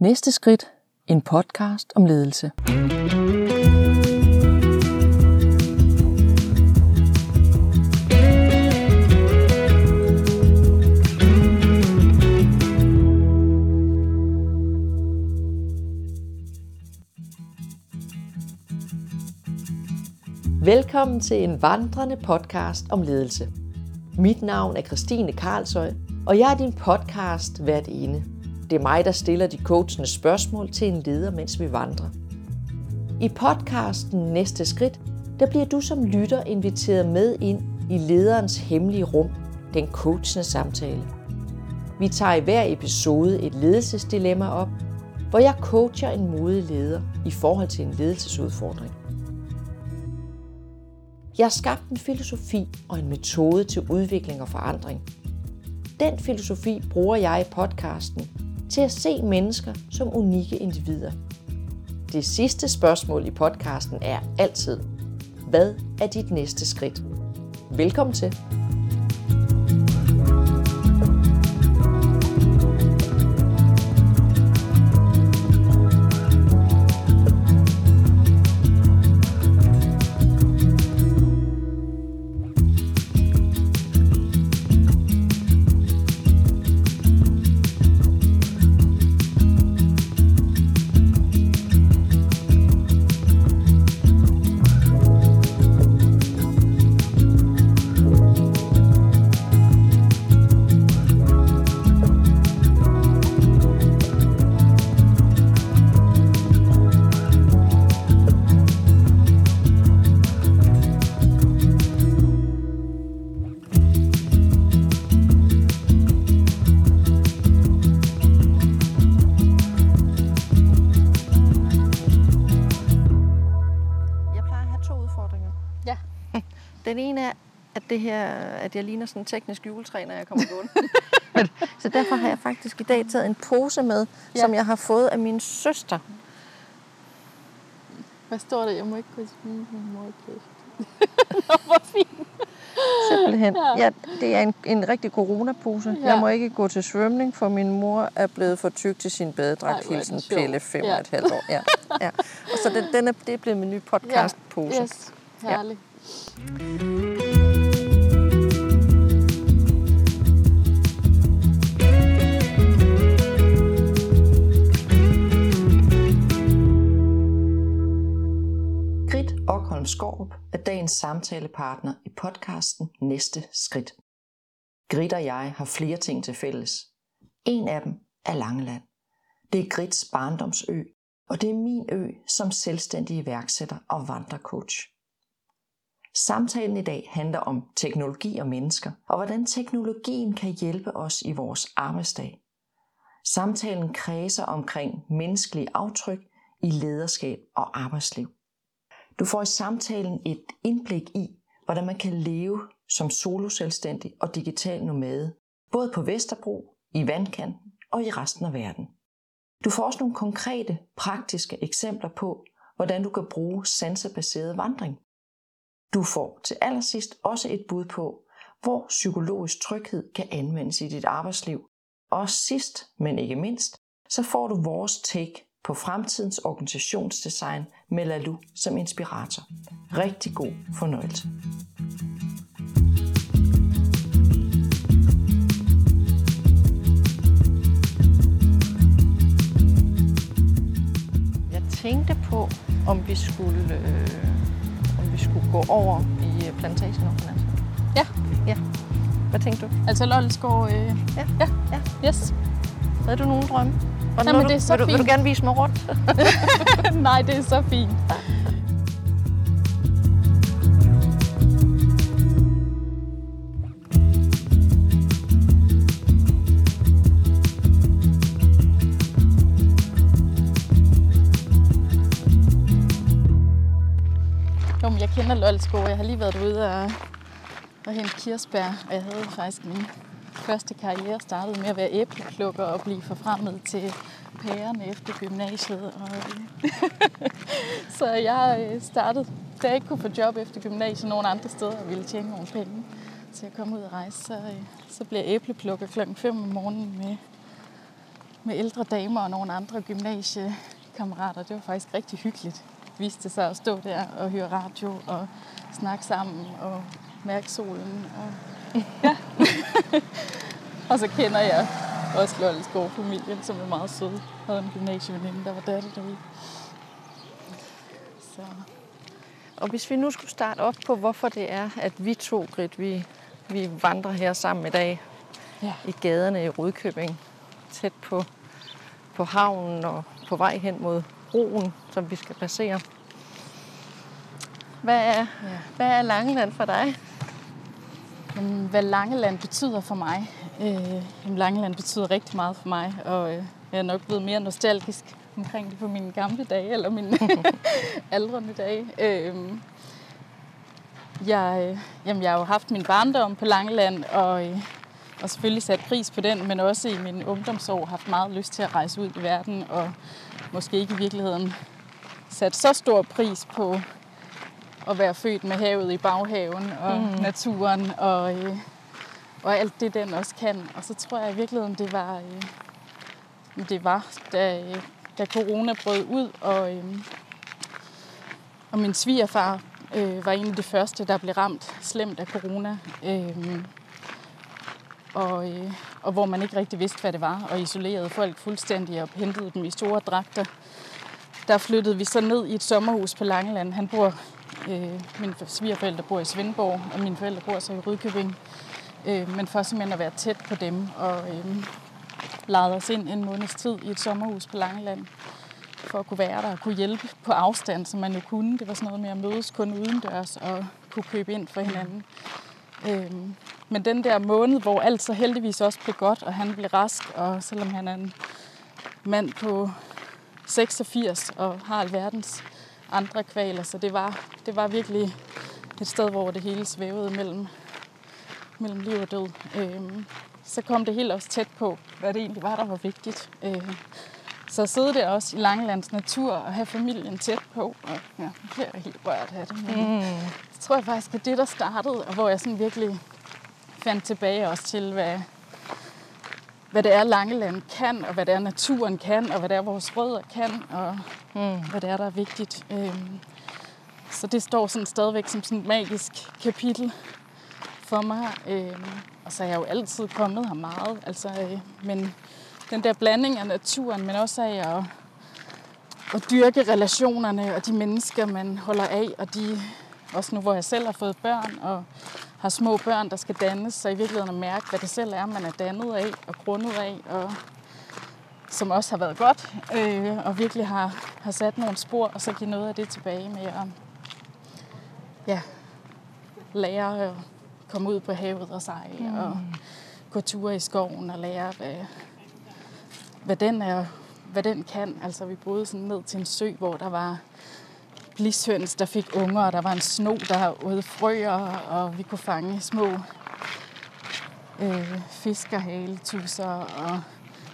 Næste skridt. En podcast om ledelse. Velkommen til en vandrende podcast om ledelse. Mit navn er Christine Karlsøj, og jeg er din podcast hvert ene. Det er mig, der stiller de coachende spørgsmål til en leder, mens vi vandrer. I podcasten Næste Skridt, der bliver du som lytter inviteret med ind i lederens hemmelige rum, den coachende samtale. Vi tager i hver episode et ledelsesdilemma op, hvor jeg coacher en modig leder i forhold til en ledelsesudfordring. Jeg har skabt en filosofi og en metode til udvikling og forandring. Den filosofi bruger jeg i podcasten til at se mennesker som unikke individer. Det sidste spørgsmål i podcasten er altid, hvad er dit næste skridt? Velkommen til. Det her, at jeg ligner sådan en teknisk juletræ, når jeg kommer gående. så derfor har jeg faktisk i dag taget en pose med, ja. Ja. som jeg har fået af min søster. Hvad står der? Jeg må ikke gå til min morgenplæs. Hvor fint. Simpelthen. Ja. Ja. Ja, det er en, en rigtig coronapose. Ja. Ja. Jeg må ikke gå til svømning, for min mor er blevet for tyk til sin badedragt. Hilsen. Pelle, fem Ja. og et halvt år. Ja. Ja. Og så den, den er, det er blevet min nye podcastpose. Yes. Herligt. Grit Skorup er dagens samtalepartner i podcasten Næste Skridt. Grit og jeg har flere ting til fælles. En af dem er Langeland. Det er Grits barndomsø, og det er min ø som selvstændig iværksætter og vandrecoach. Samtalen i dag handler om teknologi og mennesker, og hvordan teknologien kan hjælpe os i vores arbejdsdag. Samtalen kredser omkring menneskelige aftryk i lederskab og arbejdsliv. Du får i samtalen et indblik i, hvordan man kan leve som soloselvstændig og digital nomade, både på Vesterbro, i vandkanten og i resten af verden. Du får også nogle konkrete, praktiske eksempler på, hvordan du kan bruge sansebaseret vandring. Du får til allersidst også et bud på, hvor psykologisk tryghed kan anvendes i dit arbejdsliv. Og sidst, men ikke mindst, så får du vores take på fremtidens organisationsdesign med Lalu som inspirator. Rigtig god fornøjelse. Jeg tænkte på, om vi skulle, øh, om vi skulle gå over i øh, plantagen over altså. Ja. Ja. Hvad tænkte du? Altså Loldskov, øh, Ja. ja. Ja. Yes. Havde du nogen drømme? Og Jamen, du, det er så vil, du, vil du fint. gerne vise mig rundt? Nej, det er så fint. Jeg kender Loldskov. Jeg har lige været ude og, og hente kirsebær, og jeg havde faktisk min første karriere startede med at være æbleplukker og blive forfremmet til pærerne efter gymnasiet. Og, så jeg øh, startede, da jeg ikke kunne få job efter gymnasiet nogen andre steder og ville tjene nogle penge, så jeg kom ud og rejse, så, øh, så blev jeg æbleplukker klokken 5 om morgenen med med ældre damer og nogle andre gymnasiekammerater. Det var faktisk rigtig hyggeligt. Viste sig at stå der og høre radio og snakke sammen og mærke solen. Og, ja. og så kender jeg også Lollesgaard familien, som er meget sød. Jeg havde en gymnasieveninde, der var datter derude. Så. Og hvis vi nu skulle starte op på, hvorfor det er, at vi to, Grit, vi, vi vandrer her sammen i dag ja. i gaderne i Rudkøbing, tæt på, på havnen og på vej hen mod broen, som vi skal passere. Hvad er, ja. hvad er Langeland for dig? Jamen, hvad Langeland betyder for mig? Øh, Langeland betyder rigtig meget for mig, og øh, jeg er nok blevet mere nostalgisk omkring det på mine gamle dage, eller mine aldrende dage. Øhm, øh, jeg, jamen, jeg har jo haft min barndom på Langeland, og, øh, og selvfølgelig sat pris på den, men også i min ungdomsår haft meget lyst til at rejse ud i verden, og måske ikke i virkeligheden sat så stor pris på at være født med havet i baghaven og mm. naturen og, øh, og alt det, den også kan. Og så tror jeg i virkeligheden, det var, øh, det var da, da corona brød ud, og, øh, og min svigerfar øh, var en af de første, der blev ramt slemt af corona. Øh, og, øh, og hvor man ikke rigtig vidste, hvad det var, og isolerede folk fuldstændig og hentede dem i store dragter. Der flyttede vi så ned i et sommerhus på Langeland. Han bor Øh, mine svigerforældre bor i Svendborg, og mine forældre bor så i Rydkøbing. Øh, men for simpelthen at være tæt på dem, og øh, lejede os ind en måneds tid i et sommerhus på Langeland, for at kunne være der og kunne hjælpe på afstand, som man jo kunne. Det var sådan noget med at mødes kun udendørs og kunne købe ind for hinanden. Øh, men den der måned, hvor alt så heldigvis også blev godt, og han blev rask, og selvom han er en mand på 86 og har alverdens andre kvaler, så det var, det var virkelig et sted, hvor det hele svævede mellem, mellem liv og død. Øhm, så kom det helt også tæt på, hvad det egentlig var, der var vigtigt. Øh, så at sidde der også i Langelands natur og have familien tæt på, og ja, nu bliver jeg helt rørt af det. Men mm. Så tror jeg faktisk, at det, der startede, og hvor jeg sådan virkelig fandt tilbage også til, hvad, hvad det er, Langeland kan, og hvad det er, naturen kan, og hvad det er, vores rødder kan, og mm. hvad det er, der er vigtigt. Øhm, så det står sådan stadigvæk som sådan et magisk kapitel for mig. Øhm, og så er jeg jo altid kommet her meget. Altså, øh, men den der blanding af naturen, men også af at, at dyrke relationerne og de mennesker, man holder af, og de, også nu hvor jeg selv har fået børn, og har små børn, der skal dannes, så i virkeligheden at mærke, hvad det selv er, man er dannet af og grundet af, og som også har været godt, øh, og virkelig har, har sat nogle spor, og så give noget af det tilbage med at ja, lære at komme ud på havet og sejle, mm. og gå ture i skoven og lære, hvad, hvad, den er, hvad den kan. Altså, vi boede sådan ned til en sø, hvor der var blishøns, der fik unger, og der var en sno, der åd frøer, og vi kunne fange små øh, fiskerhaletusser. Og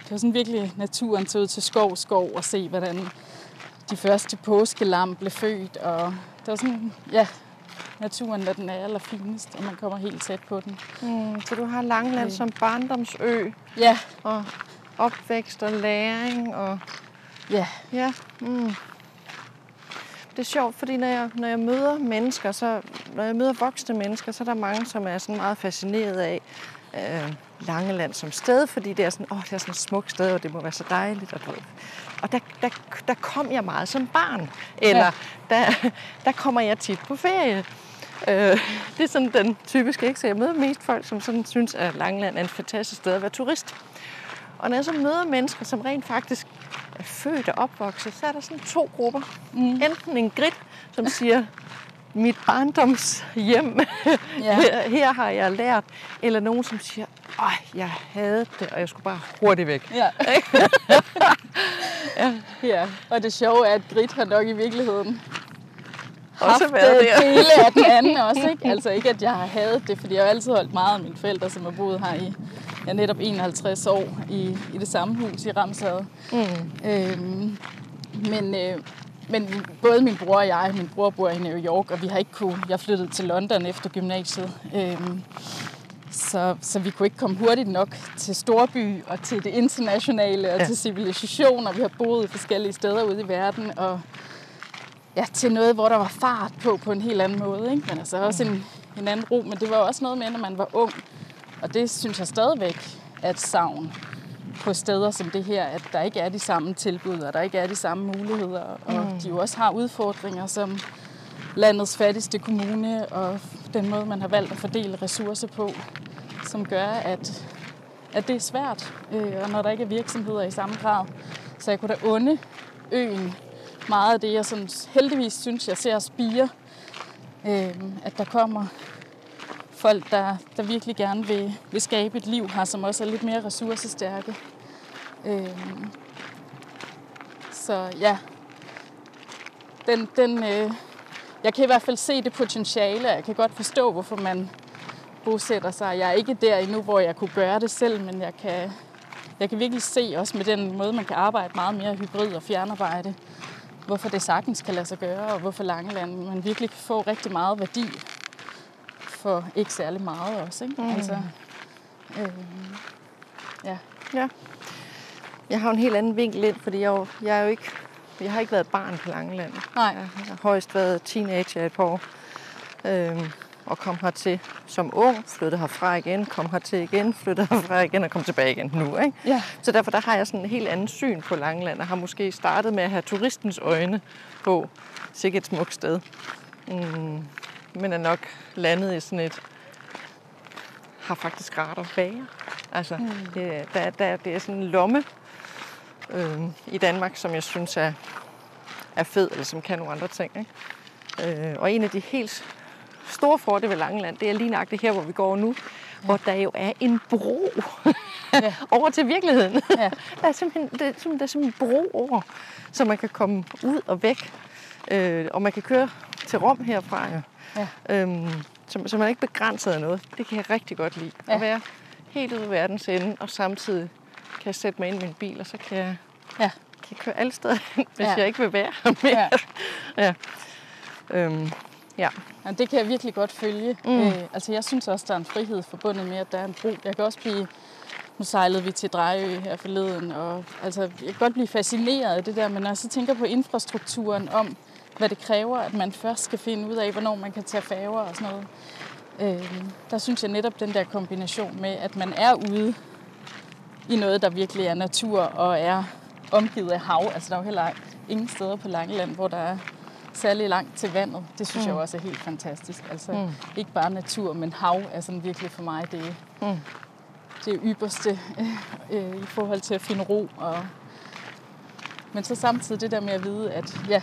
det var sådan virkelig naturen til ud til skov, skov og se, hvordan de første påskelam blev født. Og det var sådan, ja, naturen, når den er allerfinest, og man kommer helt tæt på den. Mm, så du har Langland øh. som barndomsø. Ja. Og opvækst og læring og... Ja. Ja. Mm det er sjovt, fordi når jeg, når jeg møder mennesker, så, når jeg møder voksne mennesker, så er der mange, som er sådan meget fascineret af øh, Langeland som sted, fordi det er sådan, åh, det er sådan et smukt sted, og det må være så dejligt. Og, og der, der, der kom jeg meget som barn, eller ja. der, der kommer jeg tit på ferie. Øh, det er sådan den typiske, ikke? Så jeg møder mest folk, som sådan synes, at Langeland er et fantastisk sted at være turist. Og når jeg så møder mennesker, som rent faktisk er født og opvokset, så er der sådan to grupper. Mm. Enten en grit, som siger, mit barndoms hjem, ja. her, her har jeg lært. Eller nogen, som siger, ej, jeg havde det, og jeg skulle bare hurtigt væk. Ja. ja. ja. Og det sjove er, at Grit har nok i virkeligheden også haft været der. dele af den anden også. Ikke? Altså ikke, at jeg har hadet det, fordi jeg har altid holdt meget af mine forældre, som har boet her i ja, netop 51 år i, i det samme hus i Ramsade. Mm. Øhm, men, øh, men både min bror og jeg, min bror bor i New York, og vi har ikke kunne, jeg flyttede til London efter gymnasiet. Øhm, Så, så vi kunne ikke komme hurtigt nok til storby og til det internationale og ja. til civilisation, og vi har boet forskellige steder ude i verden, og ja, til noget, hvor der var fart på på en helt anden måde. Ikke? Men altså også en, en anden ro, men det var også noget med, når man var ung, og det synes jeg stadigvæk er et savn på steder som det her, at der ikke er de samme tilbud, og der ikke er de samme muligheder, og mm. de jo også har udfordringer som landets fattigste kommune, og den måde, man har valgt at fordele ressourcer på, som gør, at, at det er svært, øh, og når der ikke er virksomheder i samme grad. Så jeg kunne da unde øen meget af det, jeg sådan, heldigvis synes, jeg ser spire, øh, at der kommer folk, der, der virkelig gerne vil, vil skabe et liv her, som også er lidt mere ressourcestærke. Øhm, så ja, den, den, øh, jeg kan i hvert fald se det potentiale, og jeg kan godt forstå, hvorfor man bosætter sig. Jeg er ikke der endnu, hvor jeg kunne gøre det selv, men jeg kan, jeg kan virkelig se også med den måde, man kan arbejde meget mere hybrid og fjernarbejde, hvorfor det sagtens kan lade sig gøre, og hvorfor Langeland man virkelig kan få rigtig meget værdi for ikke særlig meget også. Ikke? Mm. Altså, øh, ja. Ja. Jeg har en helt anden vinkel ind, fordi jeg, jo, jeg er jo ikke, jeg har ikke været barn på Langeland. Nej. Jeg har højst været teenager et par år. Øhm, og kom hertil som ung, flyttede herfra igen, kom hertil igen, flyttede herfra igen og kom tilbage igen nu. Ikke? Ja. Så derfor der har jeg sådan en helt anden syn på Langeland, og har måske startet med at have turistens øjne på sikkert et smukt sted. Mm, men er nok landet i sådan et, har faktisk rart at være. Altså, mm. det, der, der, det er sådan en lomme øh, i Danmark, som jeg synes er, er fed, eller som kan nogle andre ting. Ikke? Øh, og en af de helt store fordele ved Langeland, det er lige nøjagtigt her, hvor vi går nu, ja. hvor der jo er en bro Ja. over til virkeligheden. Ja. der, er simpelthen, det er simpelthen, der er simpelthen en bro over, så man kan komme ud og væk. Øh, og man kan køre til Rom herfra. Ja. Ja. Øhm, så, så man er ikke begrænset af noget. Det kan jeg rigtig godt lide. Ja. At være helt ude i verdens ende, og samtidig kan jeg sætte mig ind i min bil, og så kan jeg, Ja. kan jeg køre alle steder hen, hvis Ja. jeg ikke vil være her mere. Ja. ja. Øhm, ja. Ja, det kan jeg virkelig godt følge. Mm. Øh, altså, jeg synes også, der er en frihed forbundet med, at der er en bro. Jeg kan også blive... Nu sejlede vi til Drejø her forleden, og altså, jeg kan godt blive fascineret af det der, men når jeg så tænker på infrastrukturen om, hvad det kræver, at man først skal finde ud af, hvornår man kan tage færger og sådan noget, øh, der synes jeg netop den der kombination med, at man er ude i noget, der virkelig er natur og er omgivet af hav. Altså, der er jo heller ingen steder på Langeland, hvor der er særlig langt til vandet. Det synes mm. jeg jo også er helt fantastisk. Altså, mm. ikke bare natur, men hav er sådan virkelig for mig det, Mm. det ypperste øh, i forhold til at finde ro. Og... Men så samtidig det der med at vide, at ja,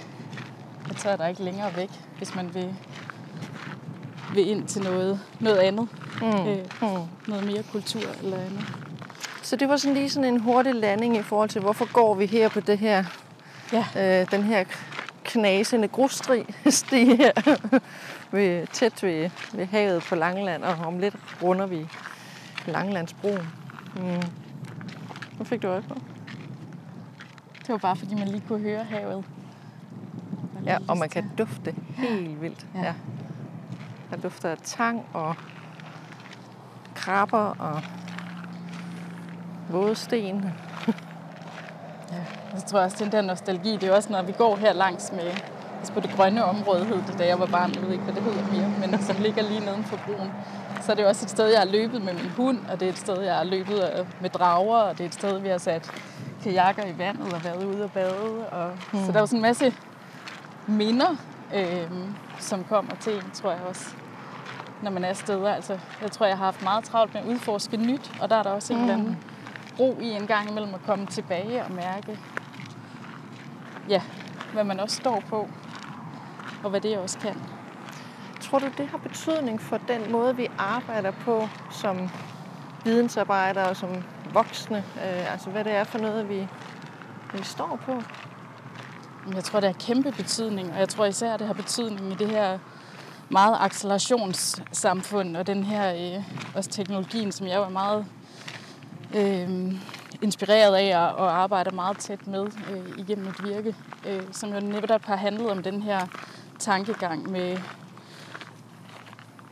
at så er der ikke længere væk, hvis man vil, vil ind til noget, noget andet. Mm. Øh, Mm. noget mere kultur eller andet. Så det var sådan lige sådan en hurtig landing i forhold til, hvorfor går vi her på det her, Ja. øh, den her knasende grussti sti her, ved, tæt ved, ved havet på Langeland, og om lidt runder vi Langelandsbroen. Mm. Hvad fik du øje på? Det var bare fordi, man lige kunne høre havet. Ja, og man kan dufte helt vildt. Ja. Ja. Der dufter af tang og krabber og våde sten. Jeg tror også, den der nostalgi, det er også, når vi går her langs med, altså på det grønne område hed det, da jeg var barn, jeg ved ikke, hvad det hedder mere, men som ligger lige neden for broen. Så er det også et sted, jeg har løbet med min hund, og det er et sted, jeg har løbet øh, med drager, og det er et sted, vi har sat kajakker i vandet og været ude og bade. Og, mm. Så der er jo sådan en masse minder, øh, som kommer til en, tror jeg også, når man er steder. Altså, jeg tror, jeg har haft meget travlt med at udforske nyt, og der er der også en eller anden ro i en gang imellem at komme tilbage og mærke, ja, hvad man også står på, og hvad det også kan. Tror du, det har betydning for den måde, vi arbejder på som vidensarbejdere og som voksne? Øh, altså, hvad det er for noget, vi, vi står på? Jeg tror, det har kæmpe betydning, og jeg tror især, det har betydning i det her meget accelerationssamfund, og den her øh, også teknologien, som jeg jo er meget øh, inspireret af og, og arbejder meget tæt med øh, igennem mit virke, øh, som jo netop har handlet om den her tankegang med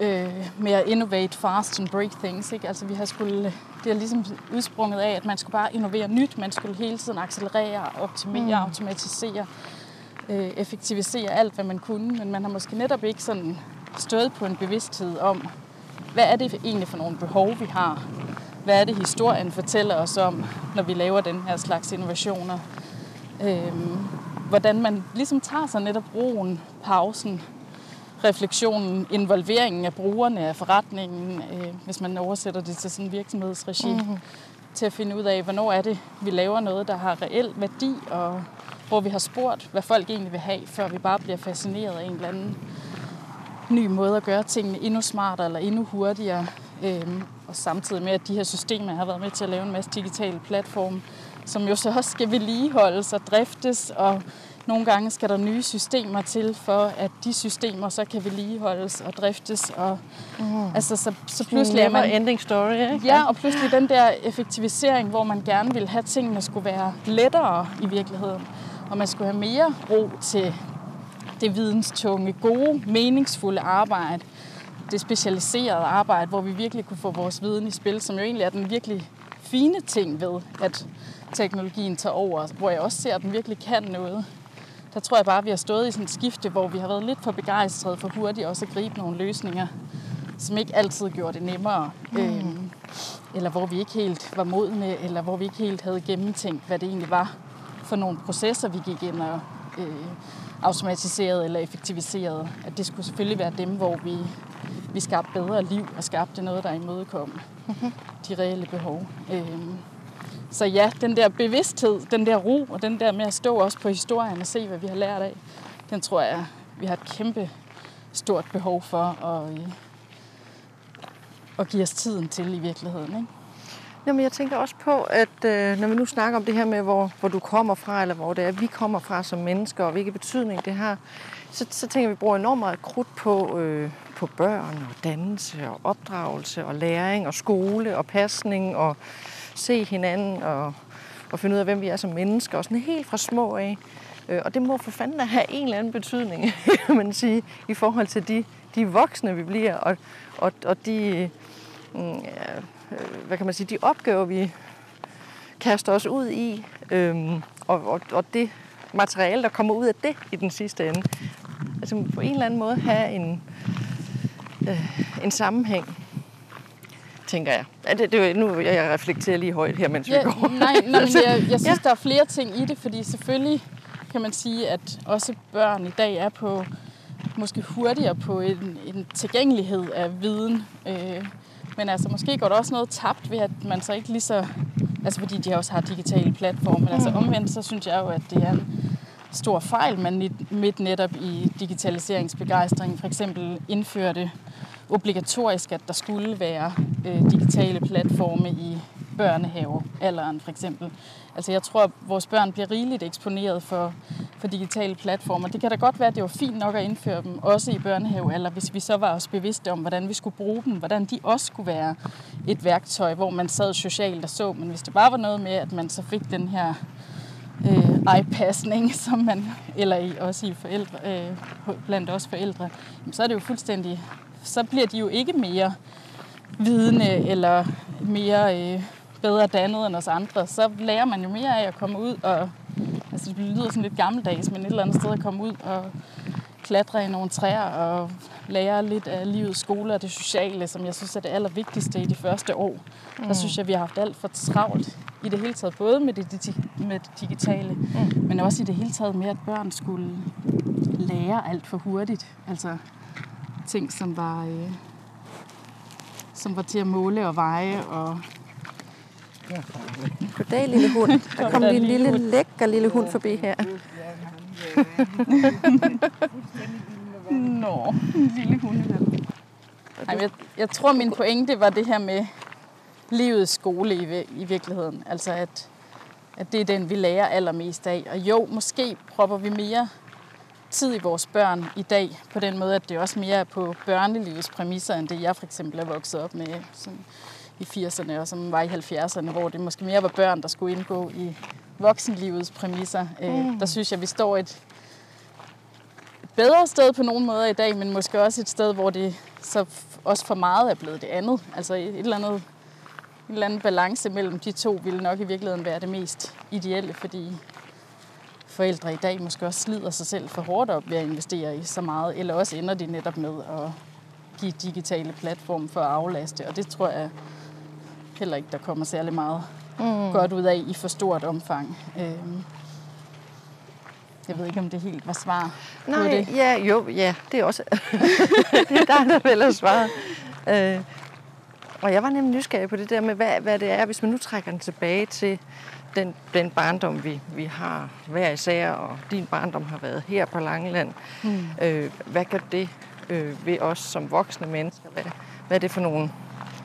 øh, med at innovate fast and break things. Ikke? Altså vi har skulle, det er ligesom udsprunget af, at man skulle bare innovere nyt. Man skulle hele tiden accelerere, optimere, mm. automatisere, øh, effektivisere alt, hvad man kunne. Men man har måske netop ikke sådan stået på en bevidsthed om, hvad er det egentlig for nogle behov, vi har? Hvad er det, historien fortæller os om, når vi laver den her slags innovationer? Øhm, hvordan man ligesom tager sig netop roen, pausen, refleksionen, involveringen af brugerne af forretningen, øh, hvis man oversætter det til sådan en virksomhedsregi, mm-hmm. til at finde ud af, hvornår er det, vi laver noget, der har reel værdi, og hvor vi har spurgt, hvad folk egentlig vil have, før vi bare bliver fascineret af en eller anden ny måde at gøre tingene endnu smartere eller endnu hurtigere. Øhm, og samtidig med, at de her systemer har været med til at lave en masse digitale platforme, som jo så også skal vedligeholdes og driftes, og nogle gange skal der nye systemer til, for at de systemer så kan vedligeholdes og driftes. Og, mm. altså, så, så pludselig er man... ending story, ikke? Ja, og pludselig den der effektivisering, hvor man gerne vil have, at tingene skulle være lettere i virkeligheden. Og man skulle have mere ro til det videnstunge, gode, meningsfulde arbejde. Det specialiserede arbejde, hvor vi virkelig kunne få vores viden i spil, som jo egentlig er den virkelig fine ting ved, at teknologien tager over, hvor jeg også ser, at den virkelig kan noget. Der tror jeg bare, at vi har stået i sådan et skifte, hvor vi har været lidt for begejstrede for hurtigt også at gribe nogle løsninger, som ikke altid gjorde det nemmere. Mm. Øhm, eller hvor vi ikke helt var modne, eller hvor vi ikke helt havde gennemtænkt, hvad det egentlig var for nogle processer, vi gik ind og øh, automatiserede eller effektiviserede. At det skulle selvfølgelig være dem, hvor vi, vi skabte bedre liv og skabte noget, der imødekom mm-hmm. de reelle behov. Øhm, så ja, den der bevidsthed, den der ro, og den der med at stå også på historien og se, hvad vi har lært af, den tror jeg, vi har et kæmpe stort behov for at, øh, at give os tiden til i virkeligheden. Ikke? Jamen, jeg tænker også på, at øh, når vi nu snakker om det her med, hvor, hvor du kommer fra, eller hvor det er, vi kommer fra som mennesker, og hvilken betydning det har, så, så tænker vi, at vi bruger enormt meget krudt på, øh, på børn og dannelse og opdragelse og læring og skole og pasning og se hinanden og, og finde ud af, hvem vi er som mennesker, og sådan helt fra små af. Øh, og det må for fanden da have en eller anden betydning, kan man sige, i forhold til de, de voksne, vi bliver, og, og, og de, mm, øh, hvad kan man sige, de opgaver, vi kaster os ud i, øh, og, og, og det materiale, der kommer ud af det i den sidste ende. Altså på en eller anden måde have en, øh, en sammenhæng tænker jeg. Ja, det, det, nu jeg reflekterer lige højt her, mens ja, vi går. Nej, nej men jeg, jeg synes, ja. der er flere ting i det, fordi selvfølgelig kan man sige, at også børn i dag er på måske hurtigere på en, en tilgængelighed af viden. Øh, men altså, måske går der også noget tabt ved, at man så ikke lige så... Altså, fordi de også har digitale platforme. Men altså, mm. omvendt, så synes jeg jo, at det er en stor fejl, man midt netop i digitaliseringsbegejstring for eksempel indførte obligatorisk, at der skulle være øh, digitale platforme i børnehavealderen for eksempel. Altså jeg tror, at vores børn bliver rigeligt eksponeret for, for digitale platformer. Det kan da godt være, at det var fint nok at indføre dem, også i børnehavealder, hvis vi så var os bevidste om, hvordan vi skulle bruge dem, hvordan de også skulle være et værktøj, hvor man sad socialt og så. Men hvis det bare var noget med, at man så fik den her øh, iPassning, som man, eller i, også i forældre, øh, blandt os forældre, så er det jo fuldstændig så bliver de jo ikke mere vidende eller mere øh, bedre dannet end os andre. Så lærer man jo mere af at komme ud og... Altså det lyder sådan lidt gammeldags, men et eller andet sted at komme ud og klatre i nogle træer og lære lidt af livets skole og det sociale, som jeg synes er det allervigtigste i de første år. Mm. Der synes jeg, vi har haft alt for travlt i det hele taget, både med det, med det digitale, mm. men også i det hele taget med, at børn skulle lære alt for hurtigt. Altså, ting, som var, øh, som var til at måle og veje. Og Goddag, lille hund. Der kom lige en lille, lækker lille hund forbi her. Nå, en lille hund. Ej, jeg, jeg tror, min pointe var det her med livets skole i, i virkeligheden. Altså, at, at det er den, vi lærer allermest af. Og jo, måske propper vi mere tid i vores børn i dag, på den måde, at det også mere er på børnelivets præmisser, end det jeg for eksempel er vokset op med som i 80'erne og som var i 70'erne, hvor det måske mere var børn, der skulle indgå i voksenlivets præmisser. Øh, mm. Der synes jeg, vi står et bedre sted på nogle måder i dag, men måske også et sted, hvor det så også for meget er blevet det andet. Altså et eller andet, en eller anden balance mellem de to ville nok i virkeligheden være det mest ideelle, fordi forældre i dag måske også slider sig selv for hårdt op ved at investere i så meget, eller også ender de netop med at give digitale platforme for at aflaste, og det tror jeg heller ikke, der kommer særlig meget mm. godt ud af i for stort omfang. Øhm, jeg ved ikke, om det helt var svar Nej, på det. ja, jo, ja, det er også... det er dig, der vælger svaret. Øh, og jeg var nemlig nysgerrig på det der med, hvad, hvad det er, hvis man nu trækker den tilbage til den, den barndom, vi, vi har hver især, og din barndom har været her på Langeland. Mm. Øh, hvad gør det øh, ved os som voksne mennesker? Hvad, hvad er det for nogle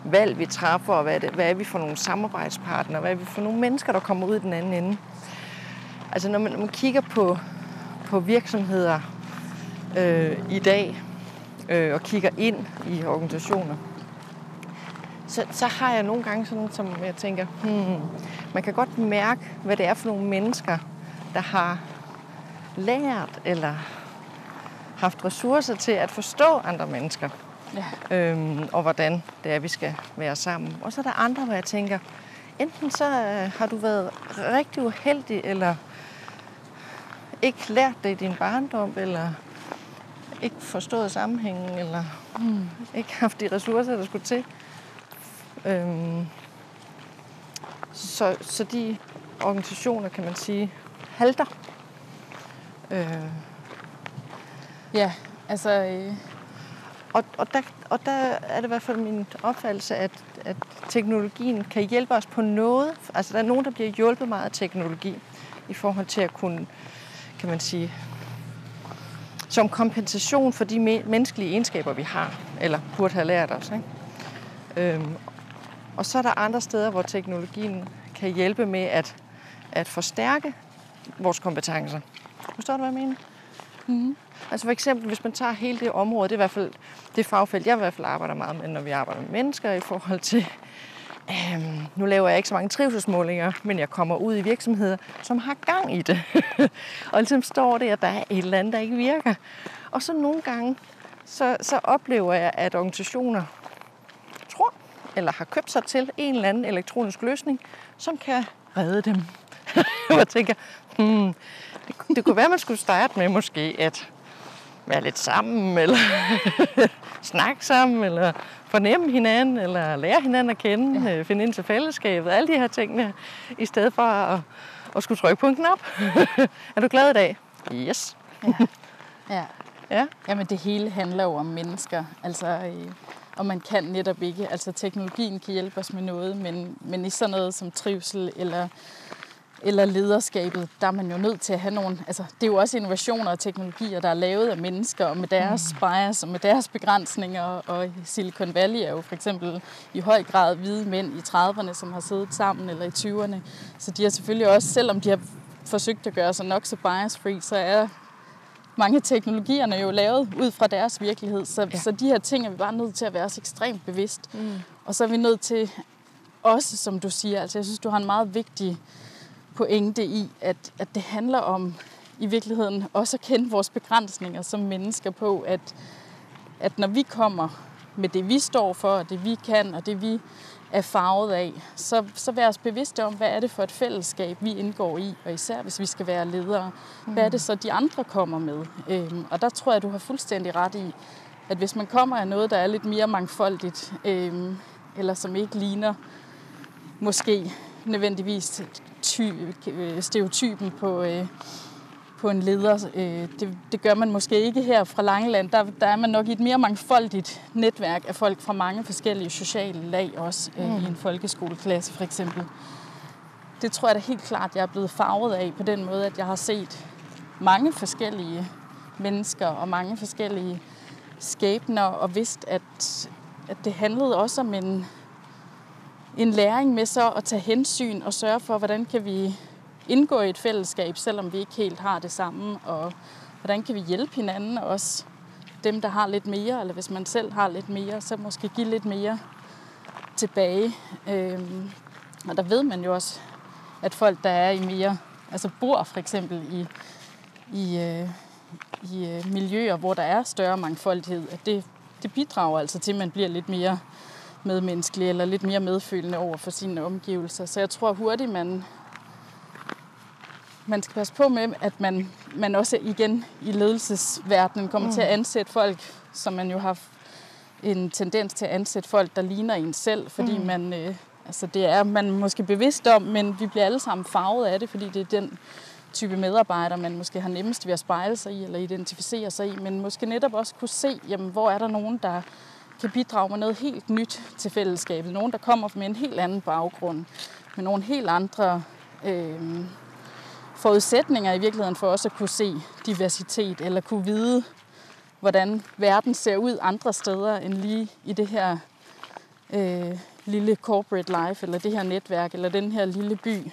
valg, vi træffer, og hvad er, det, hvad er vi for nogle samarbejdspartnere? Hvad er vi for nogle mennesker, der kommer ud i den anden ende? Altså når man, når man kigger på, på virksomheder øh, i dag, øh, og kigger ind i organisationer, så, så har jeg nogle gange sådan, som jeg tænker, hmm, man kan godt mærke, hvad det er for nogle mennesker, der har lært eller haft ressourcer til at forstå andre mennesker. Ja. Øhm, og hvordan det er, vi skal være sammen. Og så er der andre, hvor jeg tænker, enten så øh, har du været rigtig uheldig, eller ikke lært det i din barndom, eller ikke forstået sammenhængen, eller mm. ikke haft de ressourcer, der skulle til. Øhm, så, så de organisationer, kan man sige, halter. Øh. Ja, altså... Øh. Og, og, der, og der er det i hvert fald min opfattelse, at, at teknologien kan hjælpe os på noget. Altså der er nogen, der bliver hjulpet meget af teknologi i forhold til at kunne, kan man sige, som kompensation for de menneskelige egenskaber, vi har, eller burde have lært os. Ikke? Øhm, og så er der andre steder, hvor teknologien kan hjælpe med at, at forstærke vores kompetencer. Forstår du, hvad jeg mener? Mm-hmm. Altså for eksempel, hvis man tager hele det område, det er i hvert fald det fagfelt, jeg i hvert fald arbejder meget med, når vi arbejder med mennesker i forhold til, øhm, nu laver jeg ikke så mange trivselsmålinger, men jeg kommer ud i virksomheder, som har gang i det. og ligesom står det, at der er et eller andet, der ikke virker. Og så nogle gange, så, så oplever jeg, at organisationer eller har købt sig til en eller anden elektronisk løsning, som kan redde dem. jeg tænker, hmm, det, det kunne være, man skulle starte med måske at være lidt sammen, eller snakke sammen, eller fornemme hinanden, eller lære hinanden at kende, ja. Øh, finde ind til fællesskabet, alle de her ting, i stedet for at, at skulle trykke på en knap. er du glad i dag? Yes. ja. ja. Ja. Jamen det hele handler jo om mennesker. Altså, øh, og man kan netop ikke, altså teknologien kan hjælpe os med noget, men, men i sådan noget som trivsel eller eller lederskabet, der er man jo nødt til at have nogle... Altså, det er jo også innovationer og teknologier, der er lavet af mennesker, og med deres mm. bias og med deres begrænsninger. Og Silicon Valley er jo for eksempel i høj grad hvide mænd i 30'erne, som har siddet sammen, eller i 20'erne. Så de har selvfølgelig også, selvom de har forsøgt at gøre sig nok så bias-free, så er mange af teknologierne jo lavet ud fra deres virkelighed. Så, ja. så de her ting er vi bare nødt til at være os ekstremt bevidst. Mm. Og så er vi nødt til også, som du siger, altså jeg synes, du har en meget vigtig pointe i, at, at det handler om i virkeligheden også at kende vores begrænsninger som mennesker på, at, at når vi kommer med det, vi står for, og det vi kan, og det vi er farvet af, så, så vær os bevidste om, hvad er det for et fællesskab, vi indgår i, og især hvis vi skal være ledere. Hvad er det så, de andre kommer med? Øhm, og der tror jeg, du har fuldstændig ret i, at hvis man kommer af noget, der er lidt mere mangfoldigt, øhm, eller som ikke ligner måske nødvendigvis ty, øh, stereotypen på, øh, på en leder. Øh, det, det gør man måske ikke her fra Langeland. Der, der er man nok i et mere mangfoldigt netværk af folk fra mange forskellige sociale lag også øh, mm. i en folkeskoleklasse for eksempel. Det tror jeg da helt klart, jeg er blevet farvet af på den måde, at jeg har set mange forskellige mennesker og mange forskellige skæbner og vidst, at, at det handlede også om en, en læring med så at tage hensyn og sørge for, hvordan kan vi indgå i et fællesskab, selvom vi ikke helt har det samme, og hvordan kan vi hjælpe hinanden, også dem, der har lidt mere, eller hvis man selv har lidt mere, så måske give lidt mere tilbage. Øhm, og der ved man jo også, at folk, der er i mere, altså bor for eksempel i, i, øh, i øh, miljøer, hvor der er større mangfoldighed, at det det bidrager altså til, at man bliver lidt mere medmenneskelig eller lidt mere medfølende over for sine omgivelser. Så jeg tror hurtigt, man, man skal passe på med, at man, man også igen i ledelsesverdenen kommer mm. til at ansætte folk, som man jo har en tendens til at ansætte folk, der ligner en selv, fordi mm. man, øh, altså det er man måske bevidst om, men vi bliver alle sammen farvet af det, fordi det er den type medarbejder, man måske har nemmest ved at spejle sig i eller identificere sig i, men måske netop også kunne se, jamen, hvor er der nogen, der kan bidrage med noget helt nyt til fællesskabet. Nogen, der kommer med en helt anden baggrund, med nogle helt andre øh, forudsætninger i virkeligheden for også at kunne se diversitet, eller kunne vide, hvordan verden ser ud andre steder end lige i det her øh, lille corporate life, eller det her netværk, eller den her lille by,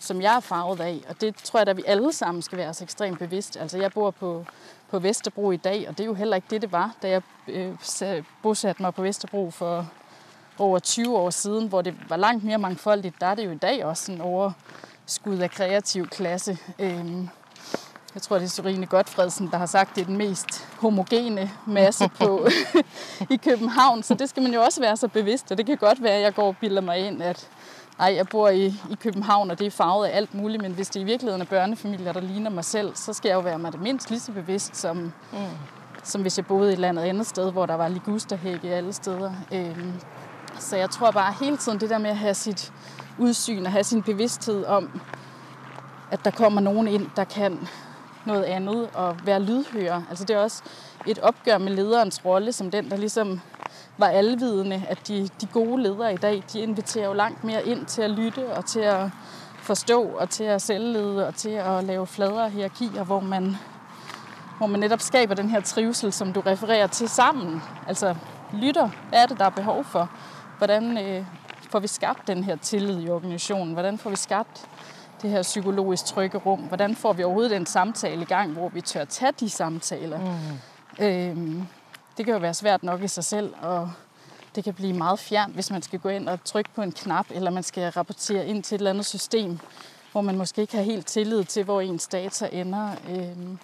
som jeg er farvet af. Og det tror jeg, at vi alle sammen skal være os ekstremt bevidst. Altså jeg bor på, på Vesterbro i dag, og det er jo heller ikke det, det var, da jeg øh, bosatte mig på Vesterbro for over 20 år siden, hvor det var langt mere mangfoldigt. Der er det jo i dag også en overskud af kreativ klasse. Øhm, jeg tror, det er Sorine Godfredsen, der har sagt, det er den mest homogene masse på i København. Så det skal man jo også være så bevidst, og det kan godt være, at jeg går og bilder mig ind, at ej, jeg bor i, i København, og det er farvet af alt muligt, men hvis det i virkeligheden er børnefamilier, der ligner mig selv, så skal jeg jo være mig det mindst lige så bevidst, som, mm. som hvis jeg boede i et eller andet andet sted, hvor der var ligusterhække alle steder. Øhm, så jeg tror bare hele tiden det der med at have sit udsyn og have sin bevidsthed om, at der kommer nogen ind, der kan noget andet og være lydhører. Altså det er også et opgør med lederens rolle som den, der ligesom var alvidende, at de, de gode ledere i dag, de inviterer jo langt mere ind til at lytte og til at forstå og til at selvlede og til at lave fladere hierarkier, hvor man, hvor man netop skaber den her trivsel, som du refererer til sammen. Altså lytter, hvad er det, der er behov for? Hvordan øh, får vi skabt den her tillid i organisationen? Hvordan får vi skabt det her psykologisk trygge rum? Hvordan får vi overhovedet den samtale i gang, hvor vi tør tage de samtaler? Mm. Øhm, det kan jo være svært nok i sig selv, og det kan blive meget fjernt, hvis man skal gå ind og trykke på en knap, eller man skal rapportere ind til et eller andet system, hvor man måske ikke har helt tillid til, hvor ens data ender, øh,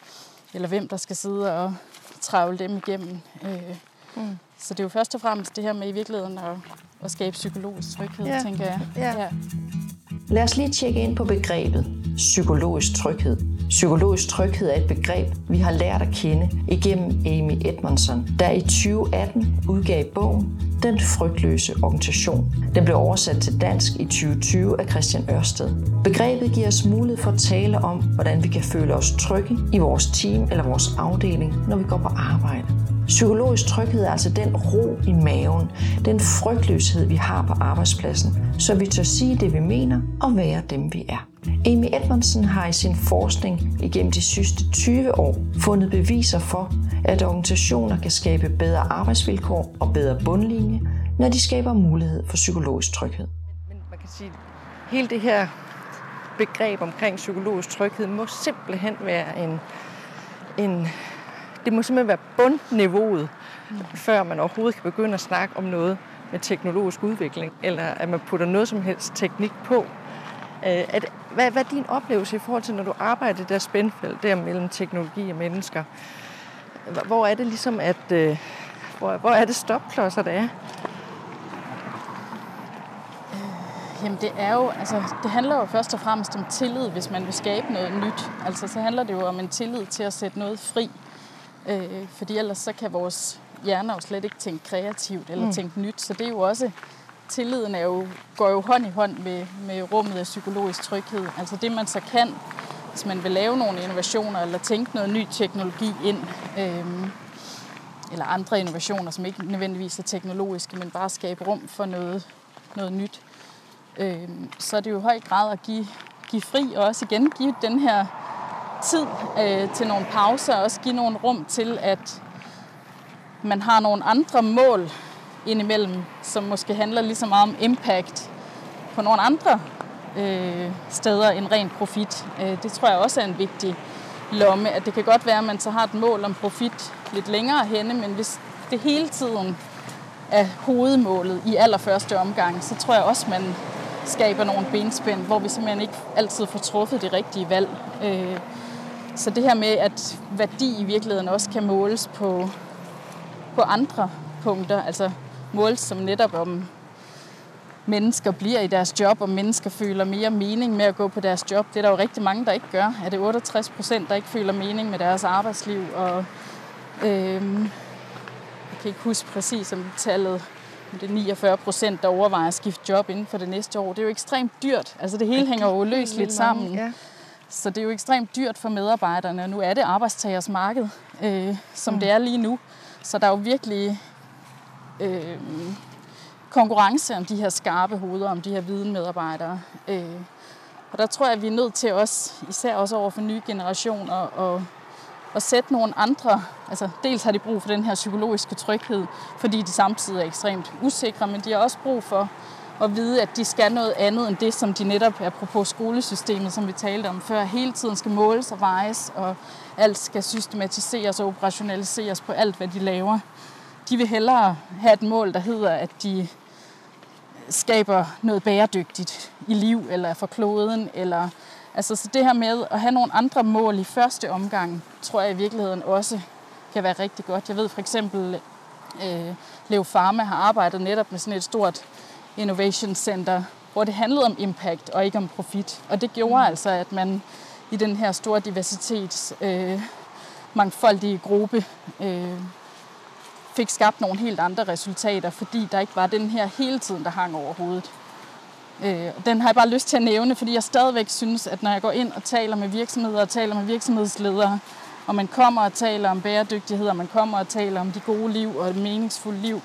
eller hvem der skal sidde og travle dem igennem. Øh, mm. Så det er jo først og fremmest det her med i virkeligheden at, at skabe psykologisk tryghed, ja. tænker jeg. Ja. Ja. Lad os lige tjekke ind på begrebet psykologisk tryghed. Psykologisk tryghed er et begreb, vi har lært at kende igennem Amy Edmondson, der i 2018 udgav bogen Den frygtløse organisation. Den blev oversat til dansk i 2020 af Christian Ørsted. Begrebet giver os mulighed for at tale om, hvordan vi kan føle os trygge i vores team eller vores afdeling, når vi går på arbejde. Psykologisk tryghed er altså den ro i maven, den frygtløshed, vi har på arbejdspladsen, så vi tør sige det, vi mener og være dem, vi er. Amy Edmondson har i sin forskning igennem de sidste 20 år fundet beviser for, at organisationer kan skabe bedre arbejdsvilkår og bedre bundlinje, når de skaber mulighed for psykologisk tryghed. Men man kan sige, hele det her begreb omkring psykologisk tryghed må simpelthen være en, en det må simpelthen være bundniveauet, mm. før man overhovedet kan begynde at snakke om noget med teknologisk udvikling, eller at man putter noget som helst teknik på. Øh, at, hvad, hvad er din oplevelse i forhold til, når du arbejder i det der spændfelt der mellem teknologi og mennesker? Hvor er det ligesom, at... Øh, hvor, hvor er det stopklodser, der er? Jamen det er jo, altså det handler jo først og fremmest om tillid, hvis man vil skabe noget nyt. Altså så handler det jo om en tillid til at sætte noget fri. Øh, fordi ellers så kan vores hjerner jo slet ikke tænke kreativt eller mm. tænke nyt. Så det er jo også, tilliden er jo, går jo hånd i hånd med, med rummet af psykologisk tryghed. Altså det man så kan, hvis man vil lave nogle innovationer eller tænke noget ny teknologi ind, øh, eller andre innovationer, som ikke nødvendigvis er teknologiske, men bare skabe rum for noget, noget nyt, øh, så er det jo i høj grad at give, give fri, og også igen give den her tid øh, til nogle pauser, og også give nogle rum til, at man har nogle andre mål indimellem, som måske handler lige så meget om impact på nogle andre øh, steder end ren profit. Øh, det tror jeg også er en vigtig lomme, at det kan godt være, at man så har et mål om profit lidt længere henne, men hvis det hele tiden er hovedmålet i allerførste omgang, så tror jeg også, man skaber nogle benspænd, hvor vi simpelthen ikke altid får truffet det rigtige valg. Øh, så det her med, at værdi i virkeligheden også kan måles på, på andre punkter, altså mål som netop om mennesker bliver i deres job, og mennesker føler mere mening med at gå på deres job. Det er der jo rigtig mange, der ikke gør. Er det 68 procent, der ikke føler mening med deres arbejdsliv? Og, øhm, jeg kan ikke huske præcis om tallet, men det er 49 procent, der overvejer at skifte job inden for det næste år. Det er jo ekstremt dyrt. Altså det hele hænger jo løsligt sammen. Ja. Så det er jo ekstremt dyrt for medarbejderne. Nu er det arbejdstagers marked, øh, som mm. det er lige nu. Så der er jo virkelig øh, konkurrence om de her skarpe hoveder, om de her videnmedarbejdere. Øh, og der tror jeg, at vi er nødt til også, især også over for nye generationer, at, at sætte nogle andre, altså dels har de brug for den her psykologiske tryghed, fordi de samtidig er ekstremt usikre, men de har også brug for at vide, at de skal noget andet end det, som de netop, apropos skolesystemet, som vi talte om før, hele tiden skal måles og vejes, og alt skal systematiseres og operationaliseres på alt, hvad de laver. De vil hellere have et mål, der hedder, at de skaber noget bæredygtigt i liv eller for kloden. Eller, altså, så det her med at have nogle andre mål i første omgang, tror jeg i virkeligheden også kan være rigtig godt. Jeg ved for eksempel, øh, Leo Pharma har arbejdet netop med sådan et stort innovation center, hvor det handlede om impact og ikke om profit. Og det gjorde mm. altså, at man i den her store diversitets øh, mangfoldige gruppe øh, fik skabt nogle helt andre resultater, fordi der ikke var den her hele tiden, der hang over hovedet. Øh, den har jeg bare lyst til at nævne, fordi jeg stadigvæk synes, at når jeg går ind og taler med virksomheder og taler med virksomhedsledere, og man kommer og taler om bæredygtighed, og man kommer og taler om de gode liv og et meningsfuldt liv,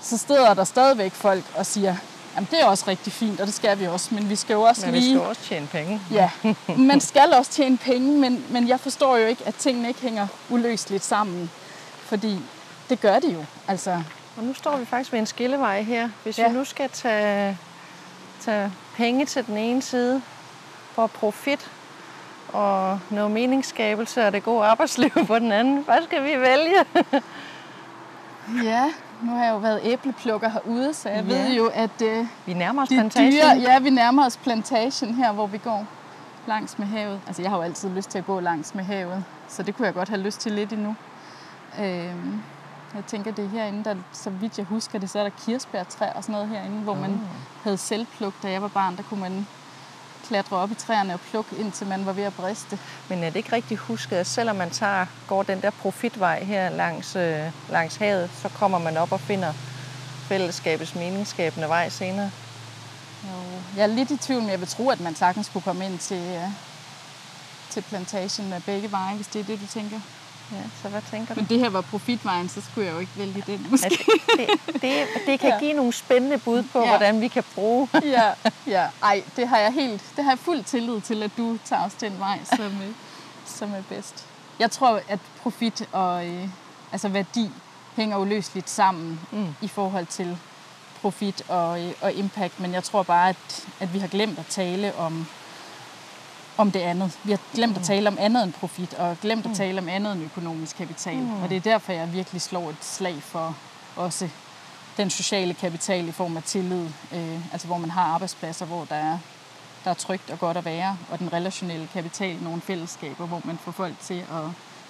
så steder der stadigvæk folk og siger, Jamen, det er også rigtig fint, og det skal vi også, men vi skal jo også men lige... vi skal også tjene penge. Ja, man skal også tjene penge, men, men jeg forstår jo ikke, at tingene ikke hænger uløseligt sammen, fordi det gør det jo. Altså, Og nu står vi faktisk ved en skillevej her. Hvis Ja. vi nu skal tage, tage penge til den ene side for profit og noget meningsskabelse og det gode arbejdsliv på den anden, hvad skal vi vælge? ja, nu har jeg jo været æbleplukker herude, så jeg Ja. ved jo, at øh, Vi nærmer os de plantagen. dyre... Ja, vi nærmer os plantagen her, hvor vi går langs med havet. Altså, jeg har jo altid lyst til at gå langs med havet, så det kunne jeg godt have lyst til lidt endnu. Øhm, jeg tænker, det er herinde, der, så vidt jeg husker det, så er der kirsebærtræer og sådan noget herinde, hvor man havde selvpluk. Da jeg var barn, der kunne man klatre op i træerne og plukke, indtil man var ved at briste. Men er det ikke rigtigt husket, at selvom man tager, går den der profitvej her langs, øh, langs havet, så kommer man op og finder fællesskabets meningsskabende vej senere? Jo, jeg er lidt i tvivl, men jeg vil tro, at man sagtens kunne komme ind til, øh, til plantagen med begge veje, hvis det er det, du tænker. Ja, så hvad tænker du? Men det her var profitvejen, så skulle jeg jo ikke vælge den, måske. Altså, det, det, det kan Ja. give nogle spændende bud på, Ja. hvordan vi kan bruge ja, ja. Ej, det har jeg helt, det har jeg fuld tillid til, at du tager os den vej, som, øh, som er bedst. Jeg tror, at profit og øh, altså værdi hænger uløseligt sammen mm. i forhold til profit og, øh, og impact, men jeg tror bare, at, at vi har glemt at tale om, om det andet. Vi har glemt at tale om andet end profit, og glemt at tale om andet end økonomisk kapital. Mm. Og det er derfor, jeg virkelig slår et slag for også den sociale kapital i form af tillid, øh, altså hvor man har arbejdspladser, hvor der er, der er trygt og godt at være, og den relationelle kapital i nogle fællesskaber, hvor man får folk til at,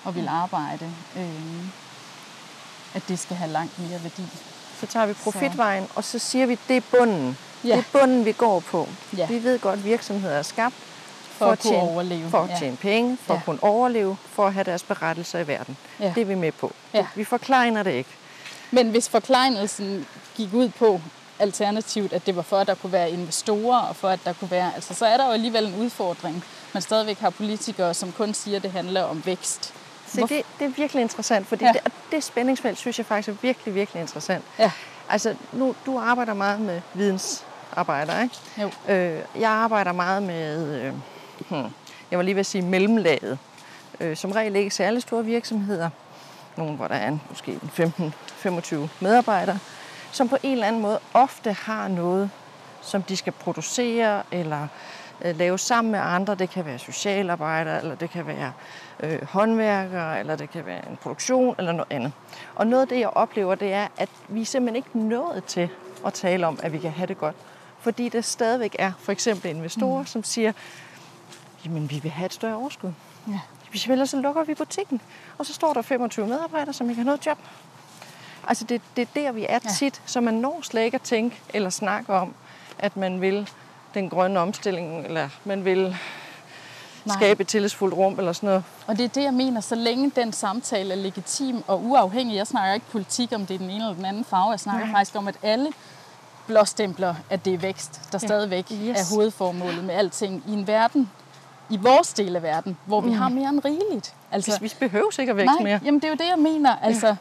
at vil arbejde, øh, at det skal have langt mere værdi. Så tager vi profitvejen, og så siger vi, det er bunden. Ja. Det er bunden, vi går på. Ja. Vi ved godt, at virksomheder er skabt For at kunne overleve. For at Ja. tjene penge, for Ja. at kunne overleve, for at have deres berettelser i verden. Ja. Det er vi med på. Ja. Vi forklejner det ikke. Men hvis forklejnelsen gik ud på alternativt, at det var for, at der kunne være investorer, og for, at der kunne være... Altså, så er der jo alligevel en udfordring. Man stadigvæk har politikere, som kun siger, at det handler om vækst. Så Hvorfor- det, det er virkelig interessant, fordi ja. det, det spændingsfelt synes jeg faktisk er virkelig, virkelig interessant. Ja. Altså, nu, du arbejder meget med vidensarbejder, ikke? Jo. Øh, jeg arbejder meget med, øh, hmm, jeg var lige ved at sige mellemlaget. Øh, som regel ikke særlig store virksomheder. Nogle, hvor der er en, måske en 15-25 medarbejdere, som på en eller anden måde ofte har noget, som de skal producere eller øh, lave sammen med andre. Det kan være socialarbejdere, eller det kan være øh, håndværkere, eller det kan være en produktion, eller noget andet. Og noget af det, jeg oplever, det er, at vi er simpelthen ikke nået til at tale om, at vi kan have det godt. Fordi der stadigvæk er for eksempel investorer, mm. som siger, jamen vi vil have et større overskud. Ja. Hvis vi ellers så lukker vi butikken, og så står der 25 medarbejdere, som ikke har noget job. Altså det, det er der, vi er Ja. tit, så man når slet ikke at tænke eller snakke om, at man vil den grønne omstilling, eller man vil Nej. skabe et tillidsfuldt rum, eller sådan noget. Og det er det, jeg mener, så længe den samtale er legitim og uafhængig. Jeg snakker ikke politik, om det er den ene eller den anden farve. Jeg snakker Nej. faktisk om, at alle blåstempler, at det er vækst, der Ja. stadigvæk Yes. er hovedformålet med alting i en verden, i vores del af verden, hvor vi har mere end rigeligt. Altså, Vi, vi behøver ikke at vækste nej, mere. jamen det er jo det, jeg mener. Altså,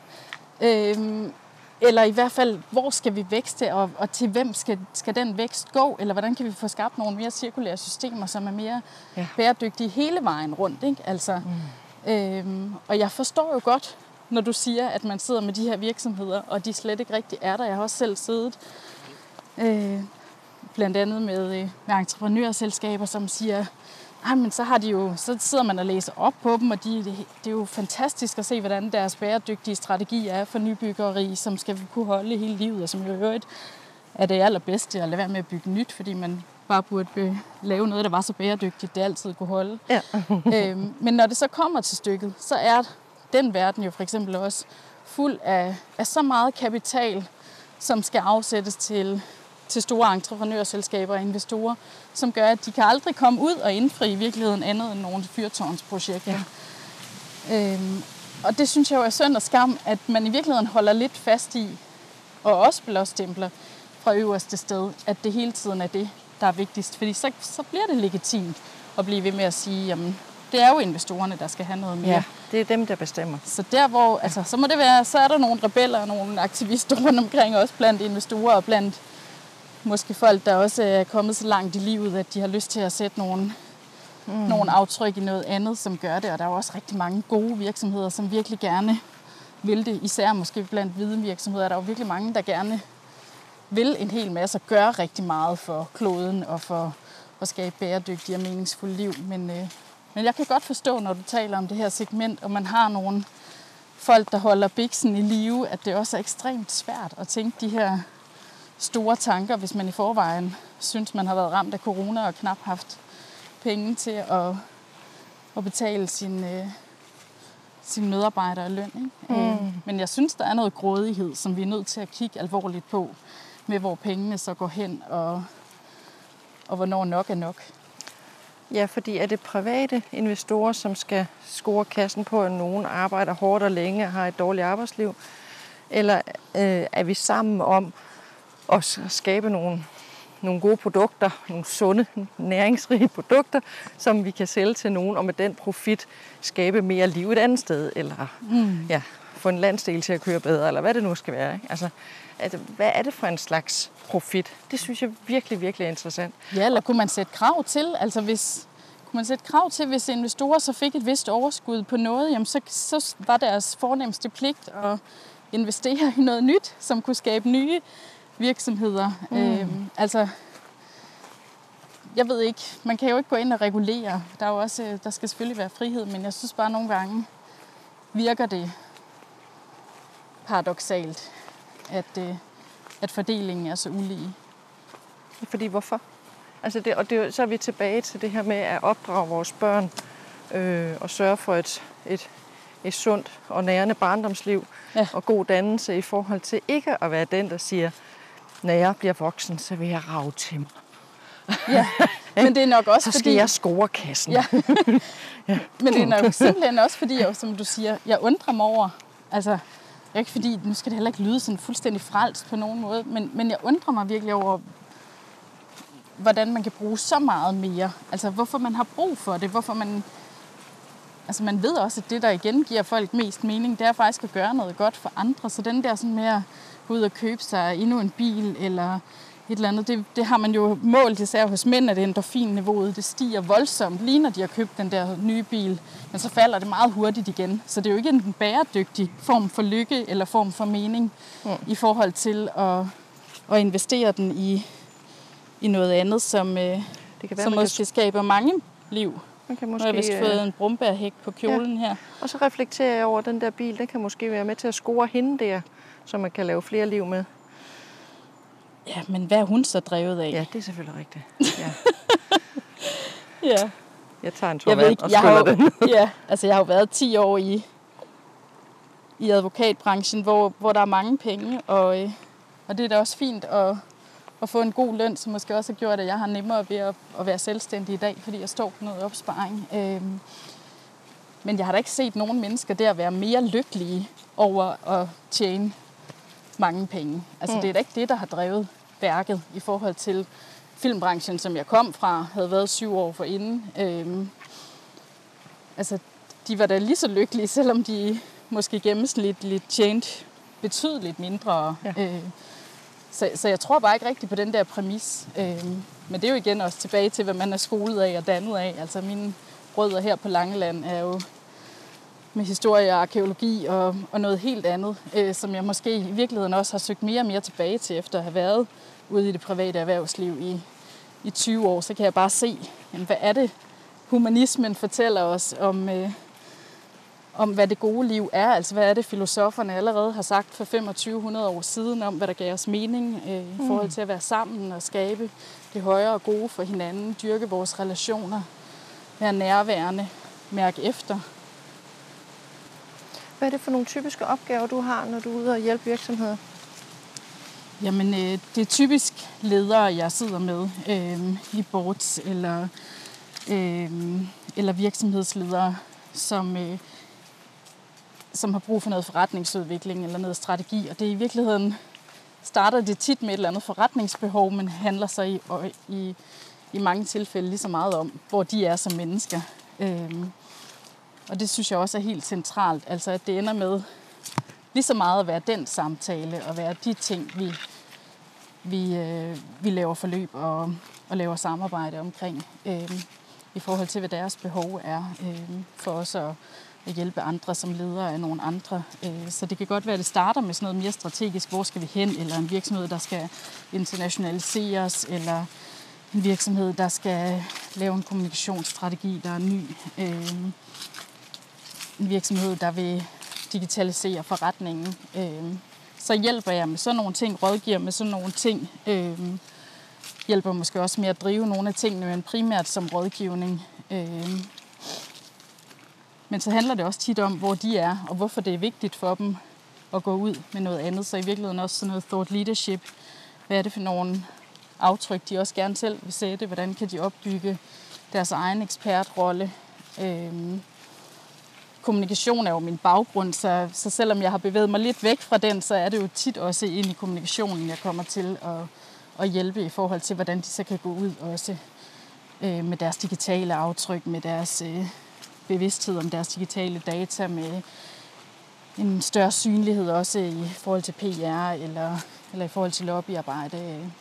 øhm, eller i hvert fald, hvor skal vi vækste, og, og til hvem skal, skal den vækst gå? Eller hvordan kan vi få skabt nogle mere cirkulære systemer, som er mere Ja. ja. bæredygtige hele vejen rundt? Ikke? Altså, mm. øhm, og jeg forstår jo godt, når du siger, at man sidder med de her virksomheder, og de slet ikke rigtig er der. Jeg har også selv siddet øh, blandt andet med, øh, med entreprenørselskaber, som siger, ej, men så, har de jo, så sidder man og læser op på dem, og de, det, det er jo fantastisk at se, hvordan deres bæredygtige strategi er for nybyggeri, som skal kunne holde hele livet, og som jo øvrigt er det allerbedste at lade være med at bygge nyt, fordi man bare burde lave noget, der var så bæredygtigt, det altid kunne holde. Ja. øhm, men når det så kommer til stykket, så er den verden jo for eksempel også fuld af, af så meget kapital, som skal afsættes til, til store entreprenørselskaber og investorer, som gør, at de kan aldrig komme ud og indfri i virkeligheden andet end nogle fyrtårnsprojekter. Ja. Øhm, og det synes jeg jo er synd og skam, at man i virkeligheden holder lidt fast i, og også blåstempler fra øverste sted, at det hele tiden er det, der er vigtigst. Fordi så, så bliver det legitimt at blive ved med at sige, jamen, det er jo investorerne, der skal have noget mere. Ja, det er dem, der bestemmer. Så der hvor, altså, så må det være, så er der nogle rebeller og nogle aktivister rundt omkring, også blandt investorer og blandt måske folk, der også er kommet så langt i livet, at de har lyst til at sætte nogle, mm. nogle aftryk i noget andet, som gør det. Og der er jo også rigtig mange gode virksomheder, som virkelig gerne vil det. Især måske blandt hvide virksomheder er der jo virkelig mange, der gerne vil en hel masse og gøre rigtig meget for kloden og for at skabe bæredygtige og meningsfulde liv. Men, øh, men jeg kan godt forstå, når du taler om det her segment, og man har nogle folk, der holder biksen i live, at det også er ekstremt svært at tænke de her store tanker, hvis man i forvejen synes, man har været ramt af corona og knap haft penge til at, at betale sin, øh, sine medarbejdere løn. Ikke? Mm. Men jeg synes, der er noget grådighed, som vi er nødt til at kigge alvorligt på, med hvor pengene så går hen, og, og hvornår nok er nok. Ja, fordi er det private investorer, som skal score kassen på, at nogen arbejder hårdt og længe og har et dårligt arbejdsliv? Eller øh, er vi sammen om at s- skabe nogle, nogle gode produkter, nogle sunde, næringsrige produkter, som vi kan sælge til nogen, og med den profit skabe mere liv et andet sted, eller mm. ja, få en landsdel til at køre bedre, eller hvad det nu skal være. Ikke? Altså, altså, hvad er det for en slags profit? Det synes jeg virkelig, virkelig er interessant. Ja, eller kunne man sætte krav til? Altså hvis, kunne man sætte krav til, hvis investorer så fik et vist overskud på noget, jamen så, så var deres fornemmeste pligt at investere i noget nyt, som kunne skabe nye virksomheder. Mm. Øhm, altså, jeg ved ikke, man kan jo ikke gå ind og regulere. Der, er jo også, øh, der skal selvfølgelig være frihed, men jeg synes bare nogle gange virker det paradoxalt, at, øh, at fordelingen er så ulige. Fordi hvorfor? Altså det, og det, så er vi tilbage til det her med at opdrage vores børn øh, og sørge for et, et, et sundt og nærende barndomsliv Ja. og god dannelse i forhold til ikke at være den, der siger, når jeg bliver voksen, så vil jeg rave til mig. Ja, men det er nok også Så skal fordi... jeg score kassen. Ja. Men det er nok simpelthen også fordi, jeg, som du siger, jeg undrer mig over, altså, ikke fordi, nu skal det heller ikke lyde sådan fuldstændig frelst på nogen måde, men, men jeg undrer mig virkelig over, hvordan man kan bruge så meget mere. Altså, hvorfor man har brug for det, hvorfor man... Altså, man ved også, at det, der igen giver folk mest mening, det er faktisk at gøre noget godt for andre. Så den der sådan at gå ud og købe sig endnu en bil, eller et eller andet, det, det har man jo målt især hos mænd, at endorfinniveauet det stiger voldsomt, lige når de har købt den der nye bil. Men så falder det meget hurtigt igen. Så det er jo ikke en bæredygtig form for lykke eller form for mening mm. i forhold til at, at investere den i, i noget andet, som, øh, Det kan være, som man kan, måske skaber mange liv. man kan Nu har jeg vist måske, fået øh, en brumbærhæk på kjolen her. og så reflekterer jeg over, at den der bil, den kan måske være med til at score hende der, så man kan lave flere liv med. Ja, men hvad er hun så drevet af? Ja, det er selvfølgelig rigtigt. Ja. ja. Jeg tager en tår Jeg ved ikke, og jeg har, ja, altså jeg har jo været 10 år i, i advokatbranchen, hvor, hvor der er mange penge, og, øh, og det er da også fint at, at få en god løn, som måske også har gjort, at jeg har nemmere ved at, at være selvstændig i dag, fordi jeg står på noget opsparing. Øh, men jeg har da ikke set nogen mennesker der være mere lykkelige over at tjene mange penge. Altså mm. det er da ikke det, der har drevet værket i forhold til filmbranchen, som jeg kom fra, havde været syv år for inden. Øhm, altså, de var da lige så lykkelige, selvom de måske gennemsnitligt tjente betydeligt mindre. Ja. Øh, så, så jeg tror bare ikke rigtigt på den der præmis. Øh, men det er jo igen også tilbage til, hvad man er skolet af og dannet af. Altså mine rødder her på Langeland er jo med historie og arkeologi og, og noget helt andet, øh, som jeg måske i virkeligheden også har søgt mere og mere tilbage til, efter at have været ude i det private erhvervsliv i, i 20 år. Så kan jeg bare se, jamen, hvad er det, humanismen fortæller os om, øh, om, hvad det gode liv er. Altså, hvad er det, filosoferne allerede har sagt for 2500 år siden om, hvad der gav os mening øh, i forhold mm. til at være sammen og skabe det højere og gode for hinanden, dyrke vores relationer, være nærværende, mærke efter. Hvad er det for nogle typiske opgaver, du har, når du er ude og hjælpe virksomheder? Jamen, øh, det er typisk ledere, jeg sidder med øh, i boards eller, øh, eller virksomhedsledere, som, øh, som har brug for noget forretningsudvikling eller noget strategi. Og det er i virkeligheden starter det tit med et eller andet forretningsbehov, men handler så i, i, i mange tilfælde lige så meget om, hvor de er som mennesker. Øh, og det synes jeg også er helt centralt, altså at det ender med lige så meget at være den samtale, og være de ting, vi, vi, øh, vi laver forløb og, og laver samarbejde omkring, øh, i forhold til, hvad deres behov er øh, for os at, at hjælpe andre som ledere af nogle andre. Øh, så det kan godt være, at det starter med sådan noget mere strategisk, hvor skal vi hen, eller en virksomhed, der skal internationaliseres, eller en virksomhed, der skal lave en kommunikationsstrategi, der er ny. Øh, en virksomhed, der vil digitalisere forretningen. Øh, så hjælper jeg med sådan nogle ting, rådgiver med sådan nogle ting, øh, hjælper måske også med at drive nogle af tingene, men primært som rådgivning. Øh, men så handler det også tit om, hvor de er, og hvorfor det er vigtigt for dem at gå ud med noget andet. Så i virkeligheden også sådan noget thought leadership. Hvad er det for nogle aftryk, de også gerne selv vil sætte? Hvordan kan de opbygge deres egen ekspertrolle? Øh, kommunikation er jo min baggrund, så, så selvom jeg har bevæget mig lidt væk fra den, så er det jo tit også ind i kommunikationen, jeg kommer til at, at hjælpe i forhold til, hvordan de så kan gå ud også øh, med deres digitale aftryk, med deres øh, bevidsthed om deres digitale data, med en større synlighed også i forhold til PR eller, eller i forhold til lobbyarbejde.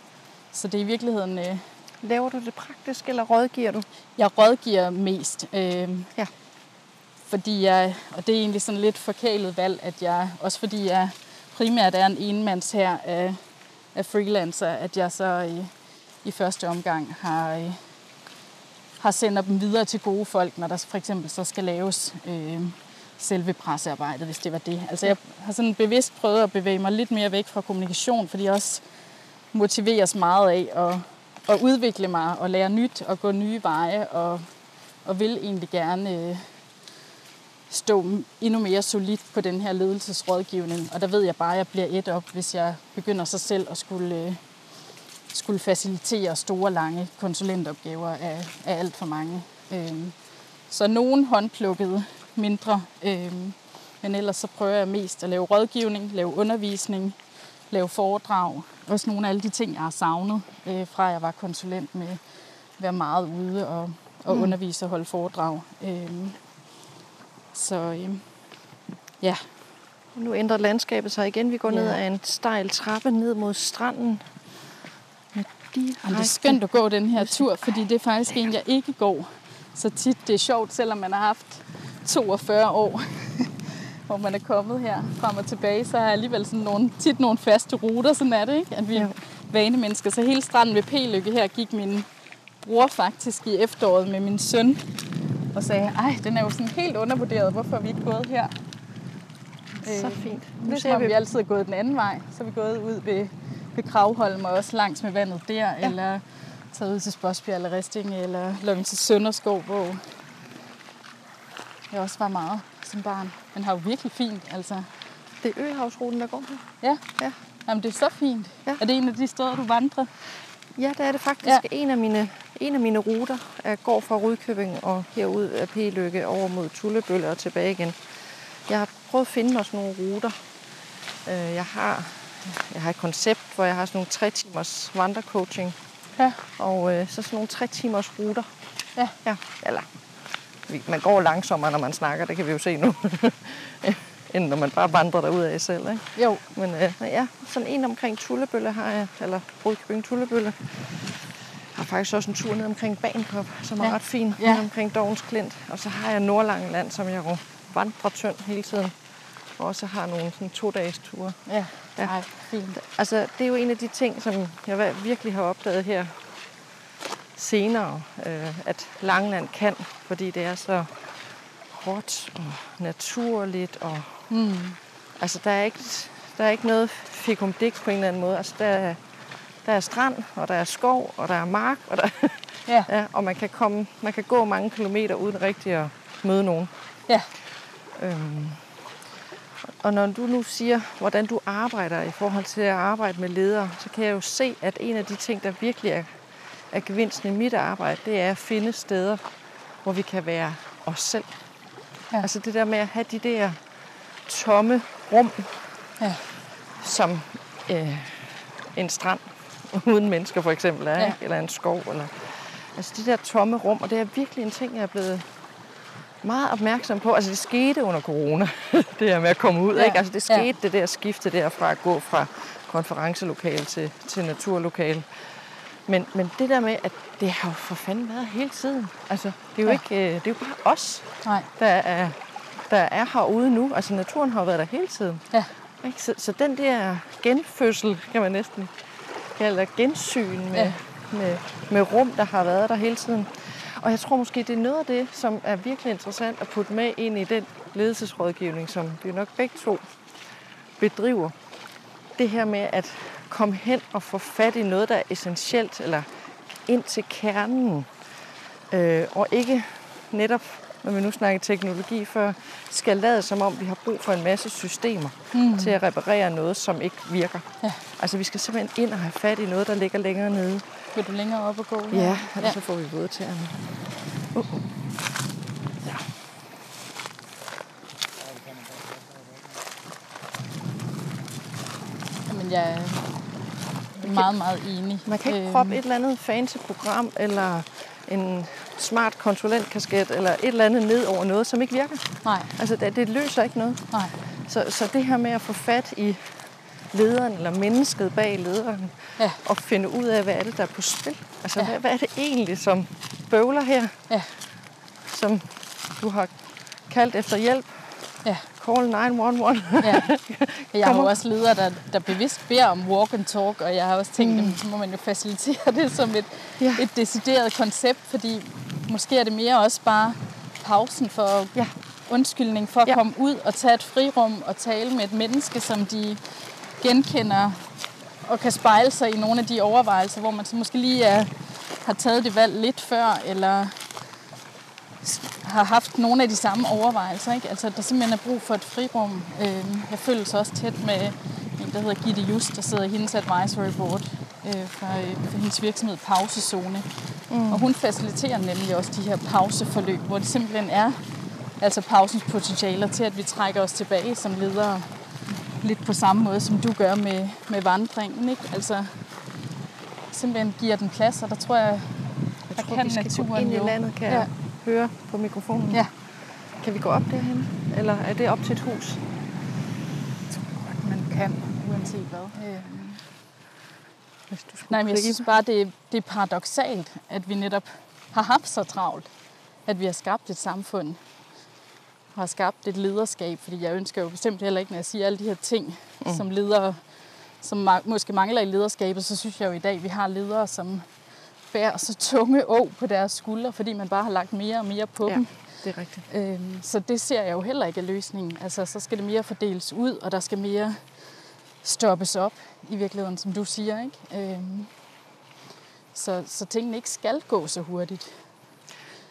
Så det er i virkeligheden... Øh, Laver du det praktisk, eller rådgiver du? Jeg rådgiver mest. Øh, ja fordi jeg, og det er egentlig sådan lidt forkælet valg, at jeg, også fordi jeg primært er en enmands her af, af freelancer, at jeg så i, i første omgang har, øh, har sendt dem videre til gode folk, når der for eksempel så skal laves øh, selve pressearbejdet, hvis det var det. Altså jeg har sådan bevidst prøvet at bevæge mig lidt mere væk fra kommunikation, fordi jeg også motiveres meget af at, at udvikle mig og lære nyt og gå nye veje og, og vil egentlig gerne øh, stå endnu mere solidt på den her ledelsesrådgivning. Og der ved jeg bare, at jeg bliver et op, hvis jeg begynder sig selv at skulle, øh, skulle facilitere store, lange konsulentopgaver af, af alt for mange. Øhm, så nogen håndplukkede mindre, øhm, men ellers så prøver jeg mest at lave rådgivning, lave undervisning, lave foredrag. Også nogle af alle de ting, jeg har savnet, øh, fra jeg var konsulent med at være meget ude og, og mm. undervise og holde foredrag. Øhm, så øhm, ja. Nu ændrer landskabet sig igen. Vi går ja. ned ad en stejl trappe ned mod stranden. Med det er skønt at gå den her tur, fordi det er faktisk en, jeg ikke går så tit. Det er sjovt, selvom man har haft 42 år, hvor man er kommet her frem og tilbage, så har jeg alligevel sådan nogle, tit nogle faste ruter, sådan er det, ikke? At vi er vanemennesker. Så hele stranden ved P-lykke her gik min bror faktisk i efteråret med min søn og sagde, ej, den er jo sådan helt undervurderet, hvorfor er vi ikke gået her? Så øh, fint. Nu ser vi... vi altid er gået den anden vej. Så er vi gået ud ved, ved Kravholm og også langs med vandet der, ja. eller taget ud til Spodsbjerg eller Risting, eller løbet til Sønderskov, hvor jeg også var meget som barn. Den har jo virkelig fint, altså Det er Øhavsruten, der går her. Ja. Ja. Jamen, det er så fint. Ja. Er det en af de steder, du vandrer? Ja, det er det faktisk. Ja. En, af mine, en af mine ruter er, går fra Rudkøbing og herud af P-Lykke over mod Tullebølle og tilbage igen. Jeg har prøvet at finde mig sådan nogle ruter. Øh, Jeg har, jeg har et koncept, hvor jeg har sådan nogle tre timers vandrecoaching. Ja. Og øh, så sådan nogle tre timers ruter. Ja. ja. Eller, man går langsommere, når man snakker, det kan vi jo se nu. end når man bare vandrer derud af selv. Ikke? Jo. Men øh, ja, sådan en omkring Tullebølle har jeg, eller Rudkøbing Tullebølle. Jeg har faktisk også en tur ned omkring Bagenkop, som er Ja. ret fin, Ja. omkring Dovens Klint. Og så har jeg Nordlangeland, som jeg jo vandrer tynd hele tiden. Og også har nogle sådan to-dages ture. Ja. Ja. Ej, fint. Altså, det er jo en af de ting, som jeg virkelig har opdaget her senere, øh, at Langeland kan, fordi det er så råt og naturligt. Og, Mm. altså, der er ikke, der er ikke noget fikumdik på en eller anden måde. Altså, der er, der er strand, og der er skov, og der er mark, og, der, Ja. ja, og man, kan komme, man kan gå mange kilometer uden rigtig at møde nogen. Ja. Øhm, og når du nu siger, hvordan du arbejder i forhold til at arbejde med ledere, så kan jeg jo se, at en af de ting, der virkelig er, er gevinsten i mit arbejde, det er at finde steder, hvor vi kan være os selv. Ja. Altså det der med at have de der tomme rum, Ja. som øh, en strand uden mennesker for eksempel er, Ja. ja. eller en skov. Eller, altså de der tomme rum, og det er virkelig en ting, jeg er blevet meget opmærksom på. Altså det skete under corona, det her med at komme ud. Ja. Ja. Ikke? Altså det Ja. skete det der skifte der fra at gå fra konferencelokale til, til naturlokale. Men, men det der med, at det har jo for fanden været hele tiden. Altså, det er jo, Ja. ikke, øh, det er jo bare os, Nej. der er, der er herude nu. Altså naturen har jo været der hele tiden. Ja. Ikke? Så, så den der genfødsel, kan man næsten kalde gensyn med, ja. med, med rum, der har været der hele tiden. Og jeg tror måske, det er noget af det, som er virkelig interessant at putte med ind i den ledelsesrådgivning, som vi nok begge to bedriver. Det her med at komme hen og få fat i noget, der er essentielt, eller ind til kernen. Øh, og ikke netop, når vi nu snakker teknologi før, skal lade som om, vi har brug for en masse systemer mm. til at reparere noget, som ikke virker. Ja. Altså vi skal simpelthen ind og have fat i noget, der ligger længere nede. Vil du længere op og gå? Ja, ellers ja. så får vi våde tæerne. Uh. Men jeg er meget, meget enig. Man kan ikke proppe et eller andet fancy program, eller en smart konsulentkasket, eller et eller andet ned over noget, som ikke virker. Nej, Altså det, det løser ikke noget. nej. Så, så det her med at få fat i lederen, eller mennesket bag lederen, Ja. og finde ud af, hvad er det, der er på spil. Altså, ja. hvad, hvad er det egentlig, som bøvler her, Ja, som du har kaldt efter hjælp? ja. Call 911. Ja. Jeg har jo også ledere, der, der bevidst beder om walk and talk, og jeg har også tænkt, mm. så må man jo facilitere det som et, Ja. et decideret koncept, fordi måske er det mere også bare pausen for Ja. undskyldning for at ja. Komme ud og tage et frirum og tale med et menneske, som de genkender og kan spejle sig i nogle af de overvejelser, hvor man så måske lige er, har taget det valg lidt før, eller har haft nogle af de samme overvejelser. Ikke? Altså, der simpelthen er brug for et frirum. Øh, jeg følger så også tæt med en, der hedder Gitte Just, der sidder i hendes advisory board øh, for, øh, for hendes virksomhed Pausezone. Mm. Og hun faciliterer nemlig også de her pauseforløb, hvor det simpelthen er altså pausens potentialer til, at vi trækker os tilbage som ledere lidt på samme måde, som du gør med, med vandringen. Ikke? Altså simpelthen giver den plads, og der tror jeg, Jeg der tror, kan vi skal gå naturen ind i landet, kan Ja. Høre på mikrofonen. Ja. Kan vi gå op derhen? Eller er det op til et hus? man kan, uanset hvad. Øh, Hvis du Nej, men jeg synes bare, det, er- det er paradoxalt, at vi netop har haft så travlt, at vi har skabt et samfund, har skabt et lederskab, fordi jeg ønsker jo bestemt heller ikke, når jeg siger alle de her ting, mm. som ledere, som måske mangler i lederskabet, så synes jeg jo i dag, at vi har ledere, som bærer så tunge å på deres skuldre, fordi man bare har lagt mere og mere på Ja, dem. det er rigtigt. Øhm, så det ser jeg jo heller ikke af løsningen. Altså, så skal det mere fordeles ud, og der skal mere stoppes op i virkeligheden, som du siger. Ikke? Øhm, så, så tingene ikke skal gå så hurtigt.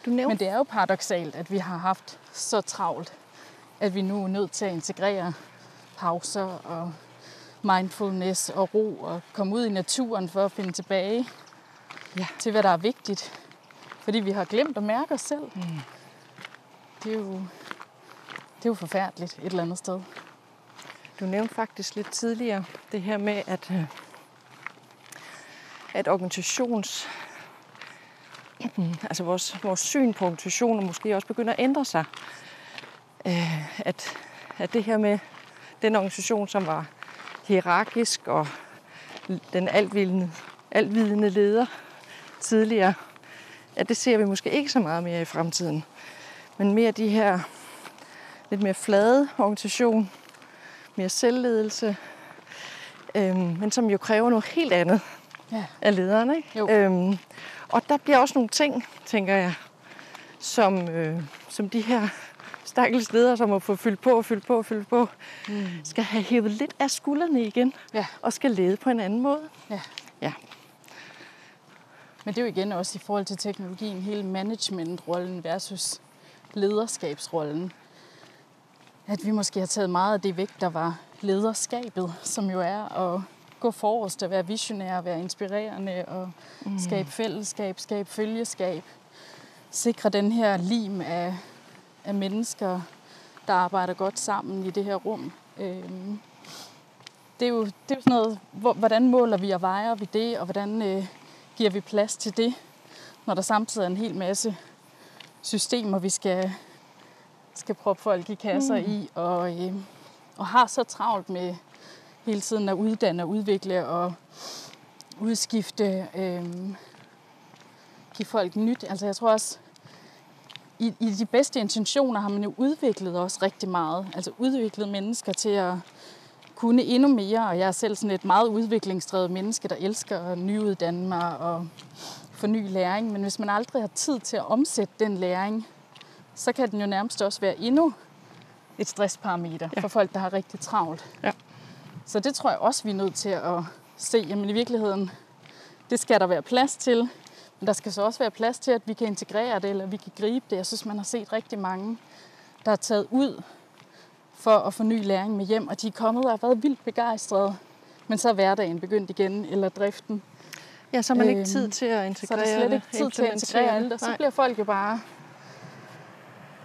Du nævnte Men det er jo paradoxalt, at vi har haft så travlt, at vi nu er nødt til at integrere pauser og mindfulness og ro og komme ud i naturen for at finde tilbage Ja. til, hvad der er vigtigt. Fordi vi har glemt at mærke os selv. Mm. Det, er jo, det er jo forfærdeligt et eller andet sted. Du nævnte faktisk lidt tidligere det her med, at, øh, at organisations... Altså vores, vores syn på organisationer måske også begynder at ændre sig. Øh, At, at det her med den organisation, som var hierarkisk og den altvidende, altvidende leder tidligere, at det ser vi måske ikke så meget mere i fremtiden. Men mere de her lidt mere flade organisation, mere selvledelse, øhm, men som jo kræver noget helt andet Ja. af lederen. Ikke? Jo. Øhm, og der bliver også nogle ting, tænker jeg, som, øh, som de her stakkels ledere, som må få fyldt på og fyldt på og fyldt på, mm. skal have hævet lidt af skuldrene igen Ja. og skal lede på en anden måde. Ja. Ja. Men det er jo igen også i forhold til teknologien, hele managementrollen versus lederskabsrollen. At vi måske har taget meget af det væk, der var lederskabet, som jo er at gå forrest og være visionær, være inspirerende og mm. skabe fællesskab, skabe følgeskab. Sikre den her lim af, af mennesker, der arbejder godt sammen i det her rum. Øhm, det er jo, det er jo sådan noget, hvor, hvordan måler vi og vejer vi det, og hvordan øh, giver vi plads til det, når der samtidig er en hel masse systemer, vi skal, skal proppe folk i kasser mm. i, og, øh, og har så travlt med hele tiden at uddanne og udvikle og udskifte, øh, give folk nyt. Altså jeg tror også, i, i de bedste intentioner har man jo udviklet også rigtig meget. Altså udviklet mennesker til at kunne endnu mere, og jeg er selv sådan et meget udviklingsdrevet menneske, der elsker at nyuddanne mig og få ny læring. Men hvis man aldrig har tid til at omsætte den læring, så kan den jo nærmest også være endnu et stressparameter ja. for folk, der har rigtig travlt. Ja. Så det tror jeg også, vi er nødt til at se. Jamen i virkeligheden, det skal der være plads til. Men der skal så også være plads til, at vi kan integrere det, eller vi kan gribe det. Jeg synes, man har set rigtig mange, der er taget ud for at få ny læring med hjem, og de er kommet og har været vildt begejstrede. Men så er hverdagen begyndt igen, eller driften. Ja, så har man ikke Øhm, tid til at Så er integrere der slet ikke tid til at integrere alt, og så Nej. bliver folk jo bare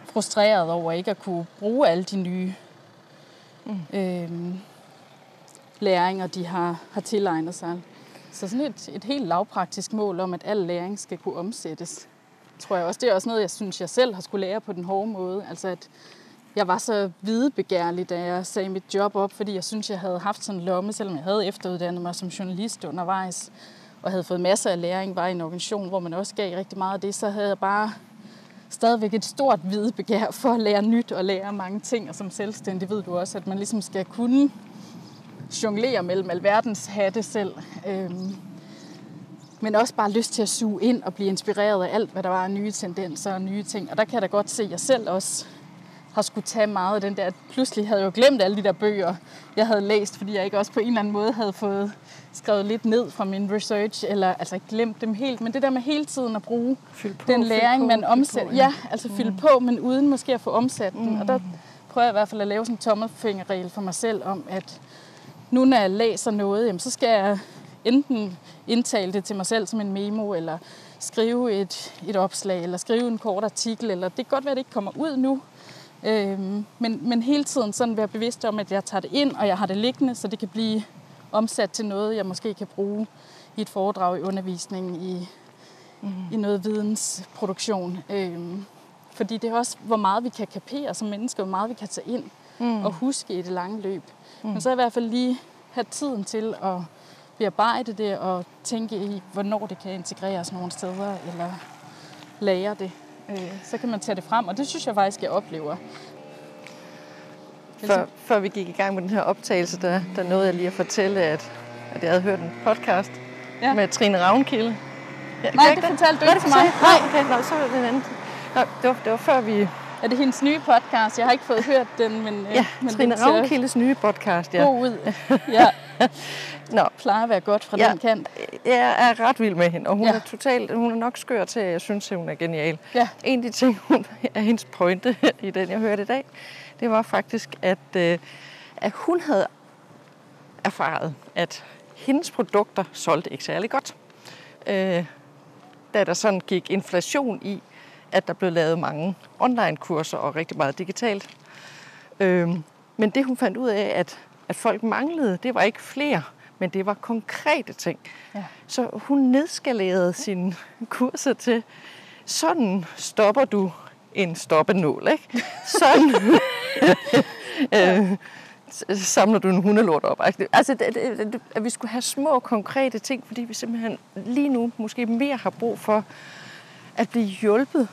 frustreret over ikke at kunne bruge alle de nye mm. øhm, læringer, de har, har tilegnet sig. Så sådan et, et helt lavpraktisk mål om, at al læring skal kunne omsættes, tror jeg også. Det er også noget, jeg synes, jeg selv har skulle lære på den hårde måde. Altså at jeg var så videbegærlig, da jeg sagde mit job op, fordi jeg synes, jeg havde haft sådan en lomme, selvom jeg havde efteruddannet mig som journalist undervejs, og havde fået masser af læring, var i en organisation, hvor man også gav rigtig meget af det, så havde jeg bare stadigvæk et stort videbegær for at lære nyt og lære mange ting, og som selvstændig ved du også, at man ligesom skal kunne jonglere mellem alverdens hatte selv. Øhm, men også bare lyst til at suge ind og blive inspireret af alt, hvad der var af nye tendenser og nye ting. Og der kan jeg da godt se, at jeg selv også har skulle tage meget af den der. Pludselig havde jeg jo glemt alle de der bøger, jeg havde læst, fordi jeg ikke også på en eller anden måde havde fået skrevet lidt ned fra min research, eller altså glemt dem helt, men det der med hele tiden at bruge på, den læring, på, man omsætter. på, Ja, altså fylde Mm. på, men uden måske at få omsat den. Og der prøver jeg i hvert fald at lave sådan en tommelfingerregel for mig selv om, at nu når jeg læser noget, jamen, så skal jeg enten indtale det til mig selv som en memo, eller skrive et, et opslag, eller skrive en kort artikel, eller det kan godt være, at det ikke kommer ud nu, øhm, men, men hele tiden sådan være bevidst om, at jeg tager det ind, og jeg har det liggende, så det kan blive omsat til noget, jeg måske kan bruge i et foredrag i undervisningen, i, mm. i noget vidensproduktion. Øhm, fordi det er også, hvor meget vi kan kapere som mennesker, hvor meget vi kan tage ind mm. og huske i det lange løb. Mm. Men så i hvert fald lige have tiden til at bearbejde det og tænke i, hvornår det kan integreres nogle steder, eller lære det. Øh, så kan man tage det frem, og det synes jeg faktisk, jeg oplever. Før, før vi gik i gang med den her optagelse, der, der nåede jeg lige at fortælle, at, at jeg havde hørt en podcast Ja. med Trine Ravnkilde. Ja, Nej, det fortalte du ikke til mig. Nej, okay, nå, så var det en anden. Nå, det, var, det var før vi... Er det hendes nye podcast? Jeg har ikke fået hørt den, men, øh, Ja, men Trine Ravnkildes nye podcast, ja. god ud. Ja, Nå, plejer at være godt fra Ja. den kant. jeg er ret vild med hende, og hun Ja. ja. er totalt, hun er nok skør til, at jeg synes, at hun er genial. Ja. En af de ting, hun er hendes pointe i den, jeg hørte i dag, det var faktisk, at, øh, at hun havde erfaret, at hendes produkter solgte ikke særlig godt. Øh, da der sådan gik inflation i, at der blev lavet mange online-kurser og rigtig meget digitalt. Øh, men det hun fandt ud af, at, at folk manglede, det var ikke flere, men det var konkrete ting. Ja. Så hun nedskalerede sine kurser til, sådan stopper du en stoppenål, ikke? Sådan øh, samler du en hundelort op. Altså, det, at vi skulle have små, konkrete ting, fordi vi simpelthen lige nu måske mere har brug for at blive hjulpet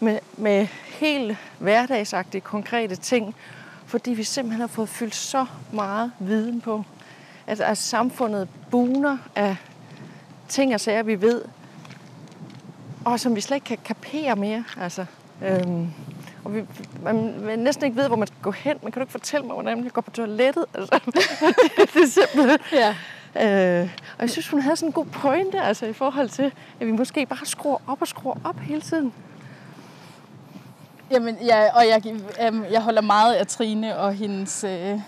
med, med helt hverdagsagtige, konkrete ting, fordi vi simpelthen har fået fyldt så meget viden på, at, at samfundet buner af ting og sager, vi ved, og som vi slet ikke kan kapere mere. Altså, øhm, og vi, man, man næsten ikke ved, hvor man skal gå hen. Man kan du ikke fortælle mig, hvordan jeg går på toilettet? Altså, det, det er simpelthen... Ja. Øh, og jeg synes, hun havde sådan en god pointe altså, i forhold til, at vi måske bare skruer op og skruer op hele tiden. Jamen, ja, og jeg, øhm, jeg holder meget af Trine og hendes, øh,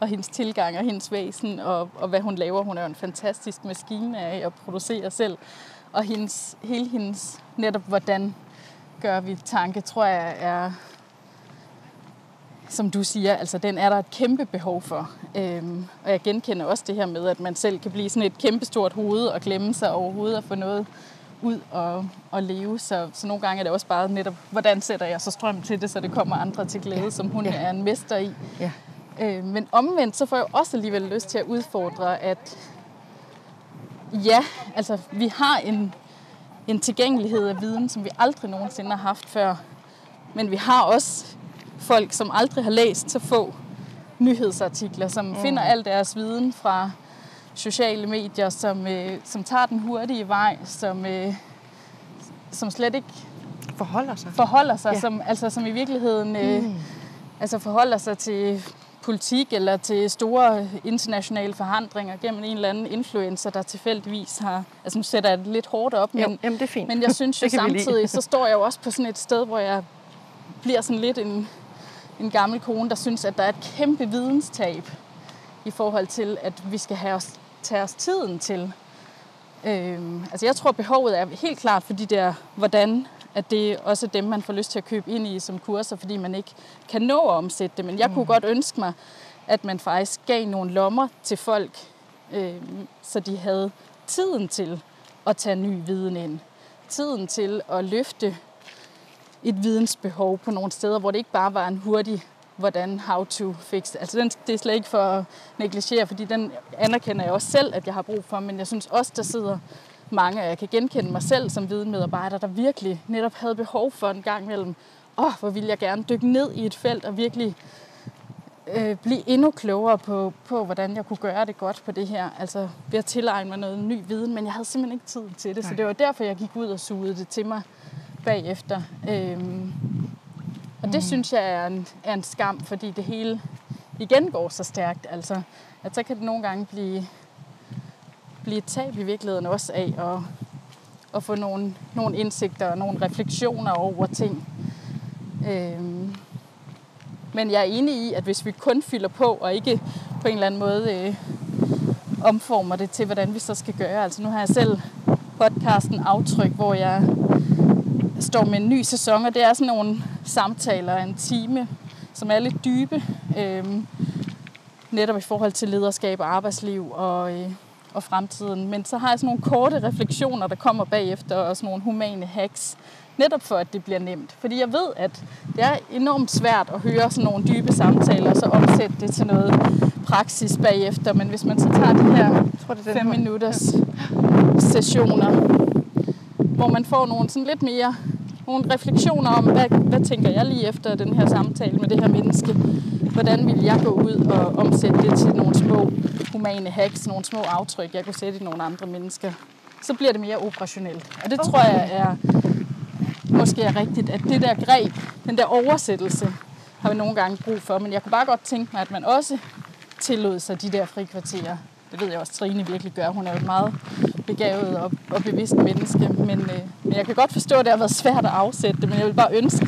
og hendes tilgang og hendes væsen, og, og hvad hun laver. Hun er jo en fantastisk maskine af at producere selv. Og hendes, hele hendes, netop hvordan gør vi tanke, tror jeg er, som du siger, altså den er der et kæmpe behov for. Øhm, og jeg genkender også det her med, at man selv kan blive sådan et kæmpestort hoved og glemme sig overhovedet og få noget ud og, og leve. Så, så nogle gange er det også bare netop, hvordan sætter jeg så strøm til det, så det kommer andre til glæde, som hun ja. er en mester i. Ja. Øh, men omvendt, så får jeg også alligevel lyst til at udfordre, at ja, altså vi har en, en tilgængelighed af viden, som vi aldrig nogensinde har haft før. Men vi har også folk, som aldrig har læst så få nyhedsartikler, som mm. finder al deres viden fra sociale medier, som, øh, som tager den hurtige vej, som, øh, som slet ikke forholder sig, forholder sig ja. som, altså, som i virkeligheden øh, mm. altså forholder sig til politik eller til store internationale forandringer gennem en eller anden influencer, der tilfældigvis har... Altså nu sætter jeg det lidt hårdt op, men, jo, jamen, det er fint. men jeg synes jo samtidig, så står jeg jo også på sådan et sted, hvor jeg bliver sådan lidt en, en gammel kone, der synes, at der er et kæmpe videnstab i forhold til, at vi skal have os, tage os tiden til. Øhm, altså jeg tror, behovet er helt klart for de der, hvordan at det er også dem, man får lyst til at købe ind i som kurser, fordi man ikke kan nå at omsætte det. Men jeg mm. kunne godt ønske mig, at man faktisk gav nogle lommer til folk, øh, så de havde tiden til at tage ny viden ind. Tiden til at løfte et vidensbehov på nogle steder, hvor det ikke bare var en hurtig hvordan how to fix Altså den, det er slet ikke for at negligere, fordi den anerkender jeg også selv, at jeg har brug for, men jeg synes også, der sidder mange, og jeg kan genkende mig selv som videnmedarbejder, der virkelig netop havde behov for en gang imellem, åh, oh, hvor vil jeg gerne dykke ned i et felt og virkelig øh, blive endnu klogere på, på, hvordan jeg kunne gøre det godt på det her. Altså ved at tilegne mig noget ny viden, men jeg havde simpelthen ikke tid til det, Nej. så det var derfor, jeg gik ud og sugede det til mig bagefter. Øhm, og det mm. synes jeg er en, er en skam, fordi det hele igen går så stærkt. Altså, at så kan det nogle gange blive blive et tab i virkeligheden også af at, at få nogle, nogle indsigter og nogle refleksioner over ting. Øhm, men jeg er enig i, at hvis vi kun fylder på og ikke på en eller anden måde øh, omformer det til, hvordan vi så skal gøre. Altså nu har jeg selv podcasten Aftryk, hvor jeg står med en ny sæson, og det er sådan nogle samtaler af en time, som er lidt dybe, øh, netop i forhold til lederskab og arbejdsliv og, øh, og fremtiden. Men så har jeg sådan nogle korte refleksioner, der kommer bagefter, og sådan nogle humane hacks, netop for, at det bliver nemt. Fordi jeg ved, at det er enormt svært at høre sådan nogle dybe samtaler, og så omsætte det til noget praksis bagefter. Men hvis man så tager de her jeg tror, det er fem minutters sessioner, hvor man får nogle sådan lidt mere nogle refleksioner om, hvad, hvad tænker jeg lige efter den her samtale med det her menneske? Hvordan vil jeg gå ud og omsætte det til nogle små humane hacks, nogle små aftryk, jeg kunne sætte i nogle andre mennesker? Så bliver det mere operationelt. Og det okay. tror jeg er måske er rigtigt, at det der greb, den der oversættelse, har vi nogle gange brug for. Men jeg kunne bare godt tænke mig, at man også tillod sig de der frikvarterer. Det ved jeg også, Trine virkelig gør. Hun er jo et meget begavet og, og bevidst menneske. Men, øh, men jeg kan godt forstå, at det har været svært at afsætte det. Men jeg vil bare ønske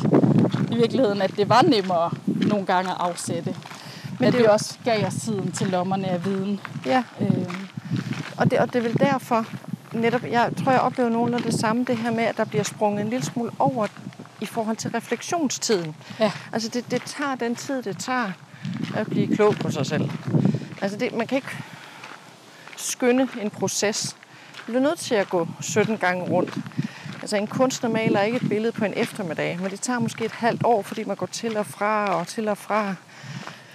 i virkeligheden, at det var nemmere nogle gange at afsætte. Men at det vi jo- også gav os tiden til lommerne af viden. Ja, Øh, og det, og det er vel derfor, netop, jeg tror, jeg oplever nogen af det samme, det her med, at der bliver sprunget en lille smule over i forhold til refleksionstiden. ja, Altså det, det tager den tid, det tager at blive klog på sig selv. Altså det, man kan ikke skynde en proces. Du bliver nødt til at gå 17 gange rundt. Altså en kunstner maler ikke et billede på en eftermiddag, men det tager måske et halvt år, fordi man går til og fra og til og fra.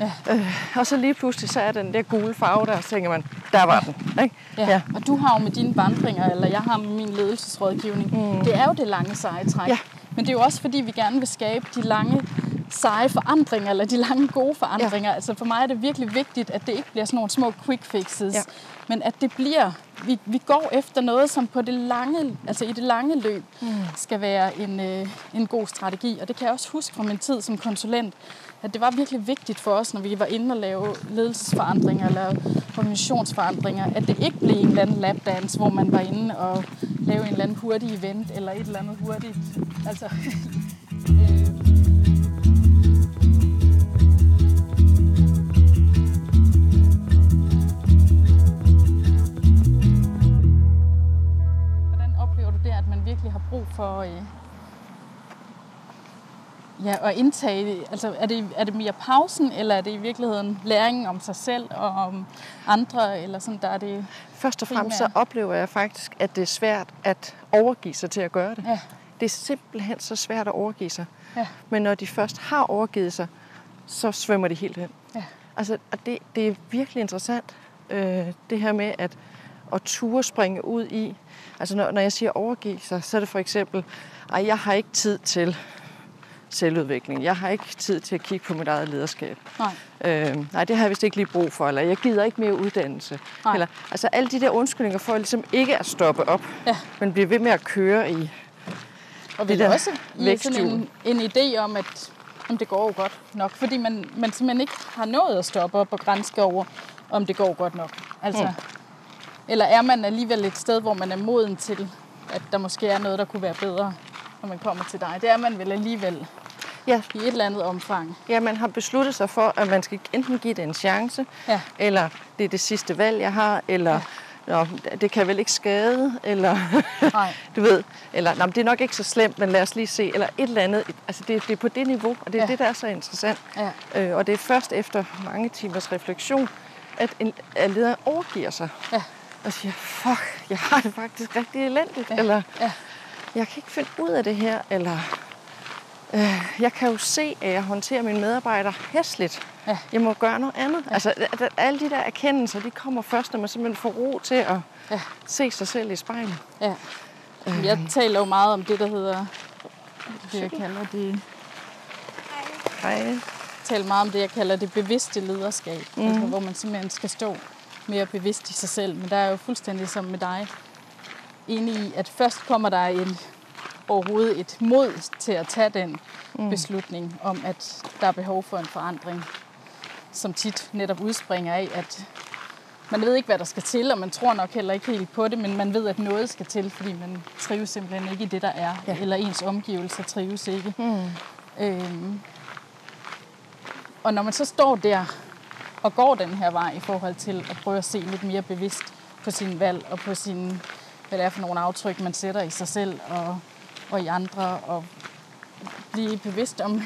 Ja. Øh, og så lige pludselig, så er den der gule farve der, så tænker man, der var den. Ikke? ja. ja. Og du har jo med dine vandringer, eller jeg har med min ledelsesrådgivning, mm. det er jo det lange seje træk. Ja. Men det er jo også fordi, vi gerne vil skabe de lange seje forandringer, eller de lange gode forandringer. Ja. Altså for mig er det virkelig vigtigt, at det ikke bliver sådan nogle små quick fixes, Ja. Men at det bliver, vi, vi går efter noget, som på det lange, altså i det lange løb, mm. skal være en, øh, en god strategi. Og det kan jeg også huske fra min tid som konsulent, at det var virkelig vigtigt for os, når vi var inde og lave ledelsesforandringer eller organisationsforandringer, at det ikke blev en eller anden lapdance, hvor man var inde og lave en eller anden hurtig event eller et eller andet hurtigt. Altså, øh, virkelig har brug for øh, ja, at indtage? Altså, er det, er det mere pausen, eller er det i virkeligheden læringen om sig selv og om andre? Eller sådan, der er det, Først og fremmest så Primært. oplever jeg faktisk, at det er svært at overgive sig til at gøre det. ja, Det er simpelthen så svært at overgive sig. ja, Men når de først har overgivet sig, så svømmer de helt hen. ja, Altså, og det, det er virkelig interessant, øh, det her med at, at ture springe ud i. Altså, når, når jeg siger overgive sig, så er det for eksempel, ej, jeg har ikke tid til selvudvikling. Jeg har ikke tid til at kigge på mit eget lederskab. nej, Øh, nej, det har jeg vist ikke lige brug for, eller jeg gider ikke mere uddannelse. Nej. Eller, altså alle de der undskyldninger for ligesom ikke at stoppe op, Ja. men blive ved med at køre i. Og Det der også sådan en, en idé om, at om det går jo godt nok. Fordi man, man simpelthen ikke har nået at stoppe op og grænske over, om det går godt nok. Altså, Mm. Eller er man alligevel et sted, hvor man er moden til, at der måske er noget, der kunne være bedre, når man kommer til dig. Det er man vel alligevel Ja, i et eller andet omfang. ja, man har besluttet sig for, at man skal enten give det en chance, Ja, eller det er det sidste valg, jeg har, eller ja. Nå, det kan vel ikke skade, eller nej, du ved, eller Nå, det er nok ikke så slemt, men lad os lige se, eller et eller andet. Altså det, det er på det niveau, og det er ja. det, der er så interessant. ja, Øh, og det er først efter mange timers refleksion, at en at lederen overgiver sig. ja, Og siger, fuck, jeg har det faktisk rigtig elendigt. Ja. Eller, ja, jeg kan ikke finde ud af det her. Eller, øh, jeg kan jo se, at jeg håndterer mine medarbejdere hæsligt. Ja. Jeg må gøre noget andet. Ja. Altså, alle de der erkendelser, de kommer først, når man simpelthen får ro til at ja, se sig selv i spejlet. ja. Jamen, Jeg taler jo meget om det, der hedder, det jeg kalder det, Hej. tale meget om det, jeg kalder det bevidste lederskab. Mm. Altså, hvor man simpelthen skal stå mere bevidst i sig selv. Men der er jo fuldstændig som med dig enig i, at først kommer der en, overhovedet et mod til at tage den mm. beslutning om, at der er behov for en forandring, som tit netop udspringer af, at man ved ikke, hvad der skal til, og man tror nok heller ikke helt på det, men man ved, at noget skal til, fordi man trives simpelthen ikke i det, der er. Ja. eller ens omgivelser trives ikke. Mm. Øhm, og når man så står der og går den her vej i forhold til at prøve at se lidt mere bevidst på sine valg og på sine, hvad det er for nogle aftryk, man sætter i sig selv og, og i andre, og blive bevidst om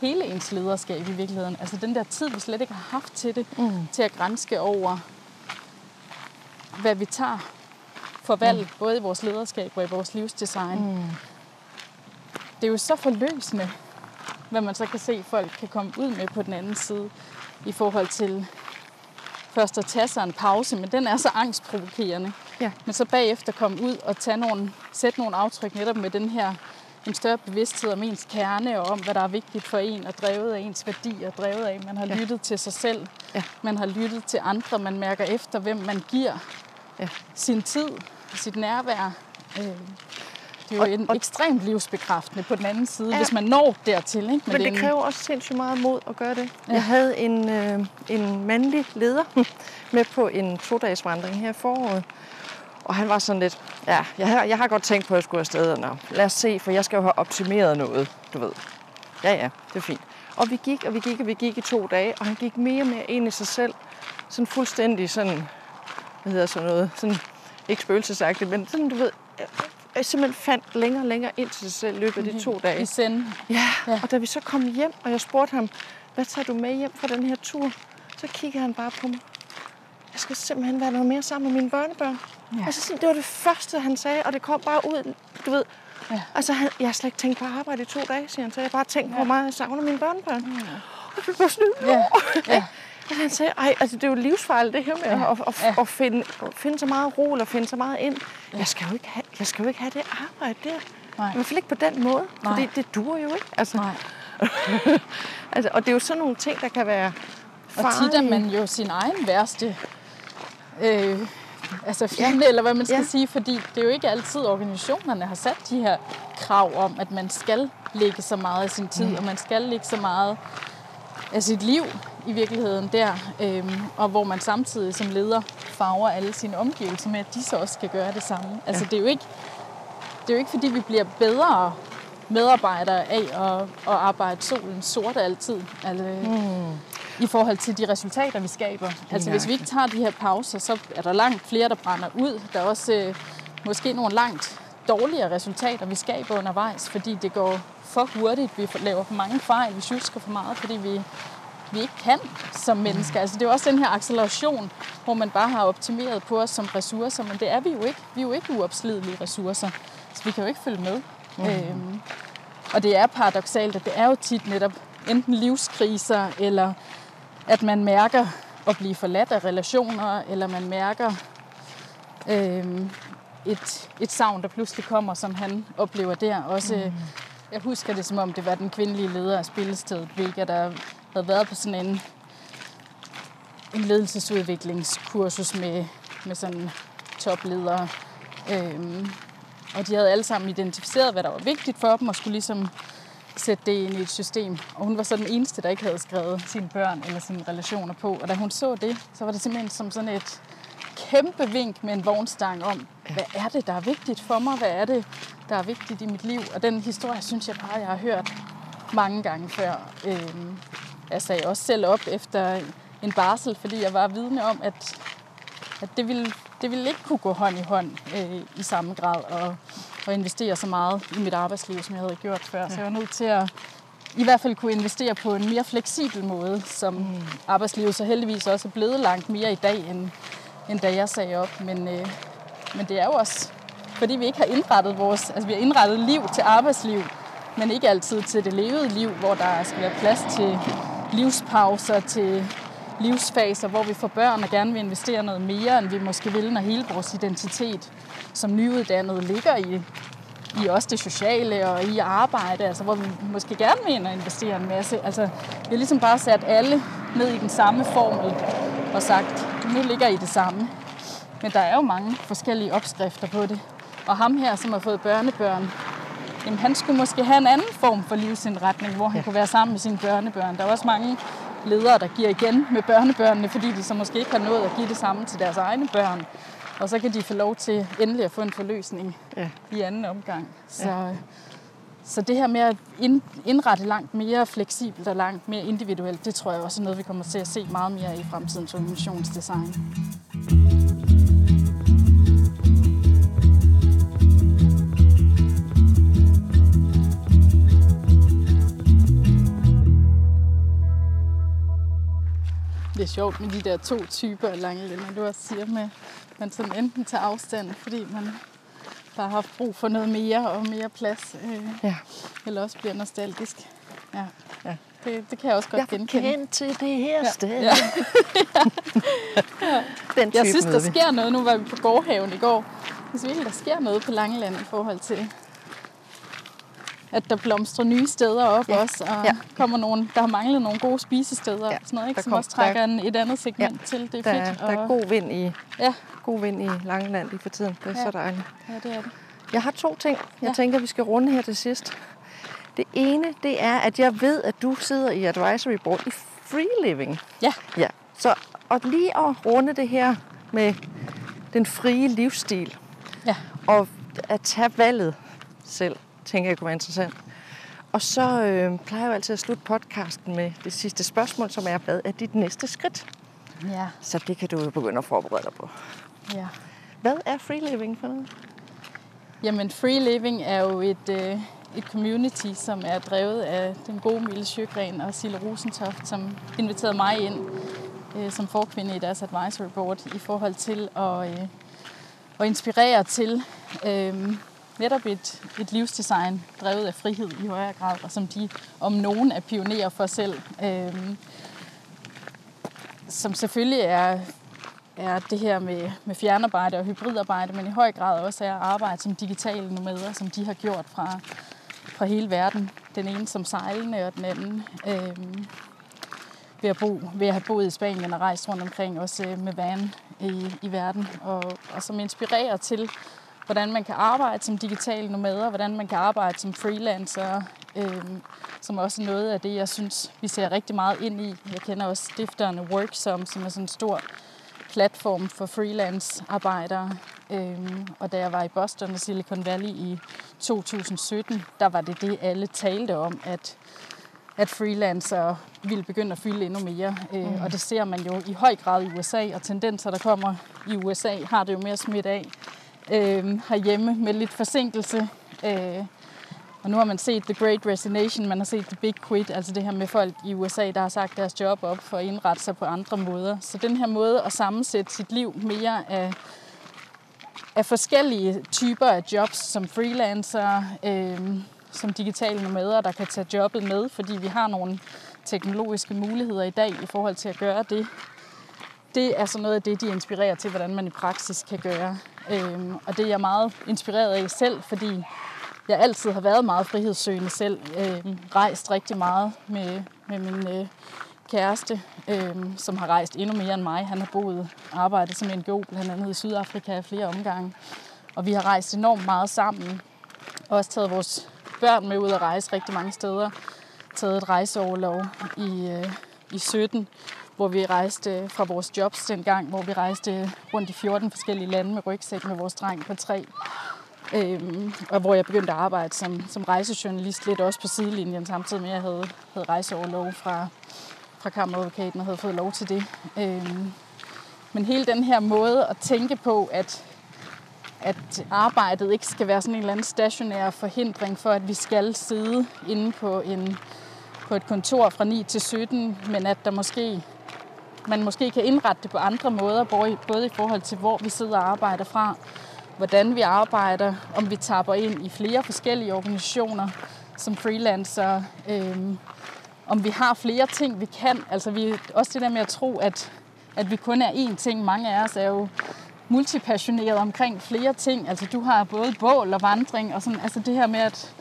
hele ens lederskab i virkeligheden. Altså den der tid, vi slet ikke har haft til det, Mm. til at grænske over, hvad vi tager for valg, mm. både i vores lederskab og i vores livsdesign. Mm. Det er jo så forløsende, hvad man så kan se, folk kan komme ud med på den anden side, i forhold til først at tage sig en pause, men den er så angstprovokerende. Ja. Men så bagefter komme ud og tage nogle, sætte nogle aftryk netop med den her en større bevidsthed om ens kerne og om, hvad der er vigtigt for en, og drevet af ens værdier, drevet af, man har Ja. lyttet til sig selv, Ja. man har lyttet til andre, man mærker efter, hvem man giver Ja. sin tid, sit nærvær. Øh, Det er jo Og- en og- ekstremt livsbekræftende på den anden side, Ja. hvis man når dertil. Ikke? Men er det en- kræver også sindssygt meget mod at gøre det. Ja. Ja. Jeg havde en, øh, en mandlig leder med på en to-dages vandring her i foråret. Og han var sådan lidt, ja, jeg har, jeg har godt tænkt på, at jeg skulle afsted. Nå, lad os se, for jeg skal jo have optimeret noget, du ved. Ja, ja, det er fint. Og vi gik, og vi gik, og vi gik i to dage, og han gik mere og mere ind i sig selv. Sådan fuldstændig sådan, hvad hedder sådan noget, sådan, ikke spøgelsesagtigt, men sådan, du ved, jeg simpelthen fandt længere og længere ind til sig selv i løbet af de to dage. I senden. Ja, Ja. ja, og da vi så kom hjem, og jeg spurgte ham, hvad tager du med hjem fra den her tur? Så kiggede han bare på mig. Jeg skal simpelthen være noget mere sammen med mine børnebørn. Ja. Ja. Altså, det var det første, han sagde, og det kom bare ud, du ved. Ja. Ja. Altså, han, jeg har slet ikke tænkt på at arbejde i to dage, siger han. Så jeg har bare tænkt ja. på mig, at jeg savner mine børnebørn. Ja. Og det blev sådan, Ja. Ja. og han sagde, ej, altså det er jo livsfarligt det her med Ja. ja. at, at, Ja. at, finde, at finde så meget ro, eller finde så meget ind. Jeg skal jo ikke have, jeg skal jo ikke have det arbejde der. Nej. I hvert fald ikke på den måde, Nej. fordi det duer jo ikke. Altså, Nej. altså, og det er jo sådan nogle ting, der kan være Og farlige. tit er man jo sin egen værste øh, altså fjende, ja. eller hvad man skal ja. Ja. sige, fordi det er jo ikke altid, organisationerne har sat de her krav om, at man skal lægge så meget af sin tid, mm. og man skal lægge så meget af sit liv i virkeligheden der, øhm, og hvor man samtidig som leder farver alle sine omgivelser med, at de så også skal gøre det samme. Altså det er jo ikke, det er jo ikke fordi, vi bliver bedre medarbejdere af at, at arbejde solen sort altid. Altså, mm. I forhold til de resultater, vi skaber. Altså hvis vi ikke tager de her pauser, så er der langt flere, der brænder ud. Der er også øh, måske nogle langt dårligere resultater, vi skaber undervejs, fordi det går for hurtigt. Vi laver for mange fejl, vi sjusker for meget, fordi vi, vi ikke kan som mennesker. Altså det er jo også den her acceleration, hvor man bare har optimeret på os som ressourcer, men det er vi jo ikke. Vi er jo ikke uopslidelige ressourcer, så vi kan jo ikke følge med. Mm. Øhm, og det er paradoxalt, at det er jo tit netop enten livskriser, eller at man mærker at blive forladt af relationer, eller man mærker øhm, et, et savn, der pludselig kommer, som han oplever der. Også, mm. Jeg husker det, som om det var den kvindelige leder af spillestedet, hvilket der havde været på sådan en, en ledelsesudviklingskursus med, med sådan topledere. Øhm, og de havde alle sammen identificeret, hvad der var vigtigt for dem, og skulle ligesom sætte det ind i et system. Og hun var så den eneste, der ikke havde skrevet sine børn eller sine relationer på. Og da hun så det, så var det simpelthen som sådan et kæmpe vink med en vognstang om, hvad er det, der er vigtigt for mig? Hvad er det, der er vigtigt i mit liv? Og den historie, synes jeg bare, jeg har hørt mange gange før. Øhm, jeg sagde også selv op efter en barsel, fordi jeg var vidne om, at, at det, ville, det ville ikke kunne gå hånd i hånd øh, i samme grad og, og investere så meget i mit arbejdsliv, som jeg havde gjort før. Så jeg var nødt til at i hvert fald kunne investere på en mere fleksibel måde, som mm. arbejdslivet så heldigvis også er blevet langt mere i dag, end, end da jeg sagde op. Men, øh, men det er jo også, fordi vi ikke har indrettet vores, altså vi har indrettet liv til arbejdsliv, men ikke altid til det levede liv, hvor der skal være plads til livspauser, til livsfaser, hvor vi får børn og gerne vil investere noget mere, end vi måske vil, når hele vores identitet som nyuddannede ligger i, i også det sociale og i arbejde, altså hvor vi måske gerne vil ind og investere en masse. Altså, vi har ligesom bare sat alle ned i den samme formel og sagt, nu ligger I det samme. Men der er jo mange forskellige opskrifter på det. Og ham her, som har fået børnebørn, jamen han skulle måske have en anden form for livsindretning, hvor han ja. kunne være sammen med sine børnebørn. Der er også mange ledere, der giver igen med børnebørnene, fordi de så måske ikke har nået at give det samme til deres egne børn. Og så kan de få lov til endelig at få en forløsning Ja. i anden omgang. Så, ja. så det her med at ind, indrette langt mere fleksibelt og langt mere individuelt, det tror jeg også er noget, vi kommer til at se meget mere i fremtidens organisationsdesign. Det er sjovt med de der to typer af lange lænder, du også siger med, man sådan enten tager afstand, fordi man bare har haft brug for noget mere og mere plads, øh, Ja. eller også bliver nostalgisk. Ja, Ja. Det, det kan jeg også godt Jeg genkende. kendt til det her Ja. sted. Ja. Den Jeg type synes, der sker noget. Nu var vi på gårdhaven i går. Jeg synes virkelig, der sker noget på Langeland i forhold til, at der blomstrer nye steder op Ja. også, og Ja. kommer nogen, der har manglet nogle gode spisesteder Ja. og sådan noget, ikke? Som kom- også trækker der- en, et andet segment Ja. til. Det er Der, er- fedt. der er og- god vind i, Ja, god vind i Langeland lige for tiden. Det er Ja. så dejligt. ja, det er det. Jeg har to ting, jeg Ja. tænker, vi skal runde her til sidst. Det ene, det er, at jeg ved, at du sidder i advisory board i free living. Ja, Ja. Så og lige at runde det her med den frie livsstil, ja. og at tage valget selv, tænker jeg kunne være interessant. Og så øh, plejer jeg jo altid at slutte podcasten med det sidste spørgsmål, som er, hvad er dit næste skridt? Ja, Så det kan du jo begynde at forberede dig på. ja. Hvad er free living for noget? Jamen, Free Living er jo et, øh, et community, som er drevet af den gode Mille Sjøgren og Sille Rosentoft, som inviterede mig ind øh, som forkvinde i deres advisory board i forhold til at, øh, at inspirere til øh, netop et, et livsdesign drevet af frihed i højere grad, og som de om nogen er pionerer for selv. Øh, som selvfølgelig er er det her med, med fjernarbejde og hybridarbejde, men i høj grad også er arbejde som digitale nomader, som de har gjort fra, fra hele verden. Den ene som sejlende, og den anden øh, ved, at bo, ved at have boet i Spanien og rejst rundt omkring, også øh, med van i, i verden, og, og som inspirerer til, hvordan man kan arbejde som digitale nomader, hvordan man kan arbejde som freelancer, øh, som også er noget af det, jeg synes, vi ser rigtig meget ind i. Jeg kender også stifteren Worksom, som er sådan en stor platform for freelance-arbejdere. Øhm, og da jeg var i Boston og Silicon Valley i 2017, der var det det, alle talte om, at, at freelancer ville begynde at fylde endnu mere. Øh, Og det ser man jo i høj grad i USA, og tendenser, der kommer i USA, har det jo mere smidt af øh, herhjemme med lidt forsinkelse. Øh, og nu har man set The Great Resignation, man har set The Big Quit, altså det her med folk i USA, der har sagt deres job op for at indrette sig på andre måder. Så den her måde at sammensætte sit liv mere af, af forskellige typer af jobs, som freelancer, øh, som digitale nomader, der kan tage jobbet med, fordi vi har nogle teknologiske muligheder i dag i forhold til at gøre det. Det er så noget af det, de inspirerer til, hvordan man i praksis kan gøre. Øhm, og det er jeg meget inspireret af selv, fordi jeg altid har været meget frihedssøgende selv. Øhm, rejst rigtig meget med, med min øh, kæreste, øhm, som har rejst endnu mere end mig. Han har boet og arbejdet som NGO, blandt andet i Sydafrika flere omgange. Og vi har rejst enormt meget sammen. Også taget vores børn med ud at rejse rigtig mange steder. Taget et rejseoverlov i, øh, i 17, hvor vi rejste fra vores jobs dengang, hvor vi rejste rundt i 14 forskellige lande med rygsæk med vores dreng på tre. Øhm, og hvor jeg begyndte at arbejde som, som rejsejournalist lidt også på sidelinjen, samtidig med at jeg havde, havde rejseoverlov fra, fra kammeradvokaten og havde fået lov til det. Øhm, men hele den her måde at tænke på, at, at arbejdet ikke skal være sådan en eller anden stationær forhindring for, at vi skal sidde inde på, en, på et kontor fra 9 til 17, men at der måske, man måske kan indrette det på andre måder, både i forhold til, hvor vi sidder og arbejder fra, hvordan vi arbejder, om vi tapper ind i flere forskellige organisationer som freelancer, øhm, om vi har flere ting, vi kan. Altså vi, også det der med at tro, at, at vi kun er én ting. Mange af os er jo multipassionerede omkring flere ting. Altså du har både bål og vandring, og sådan, altså det her med, at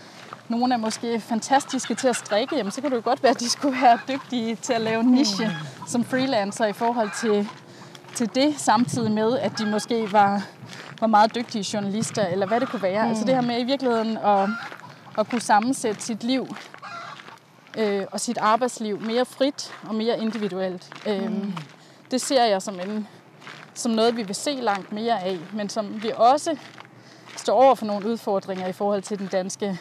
nogle er måske fantastiske til at strikke, jamen så kan det jo godt være, at de skulle være dygtige til at lave niche som freelancer i forhold til, til det, samtidig med, at de måske var, var meget dygtige journalister, eller hvad det kunne være. Mm. Altså det her med i virkeligheden at, at kunne sammensætte sit liv øh, og sit arbejdsliv mere frit og mere individuelt. Mm. Øhm, det ser jeg som, en, som noget, vi vil se langt mere af, men som vi også står over for nogle udfordringer i forhold til den danske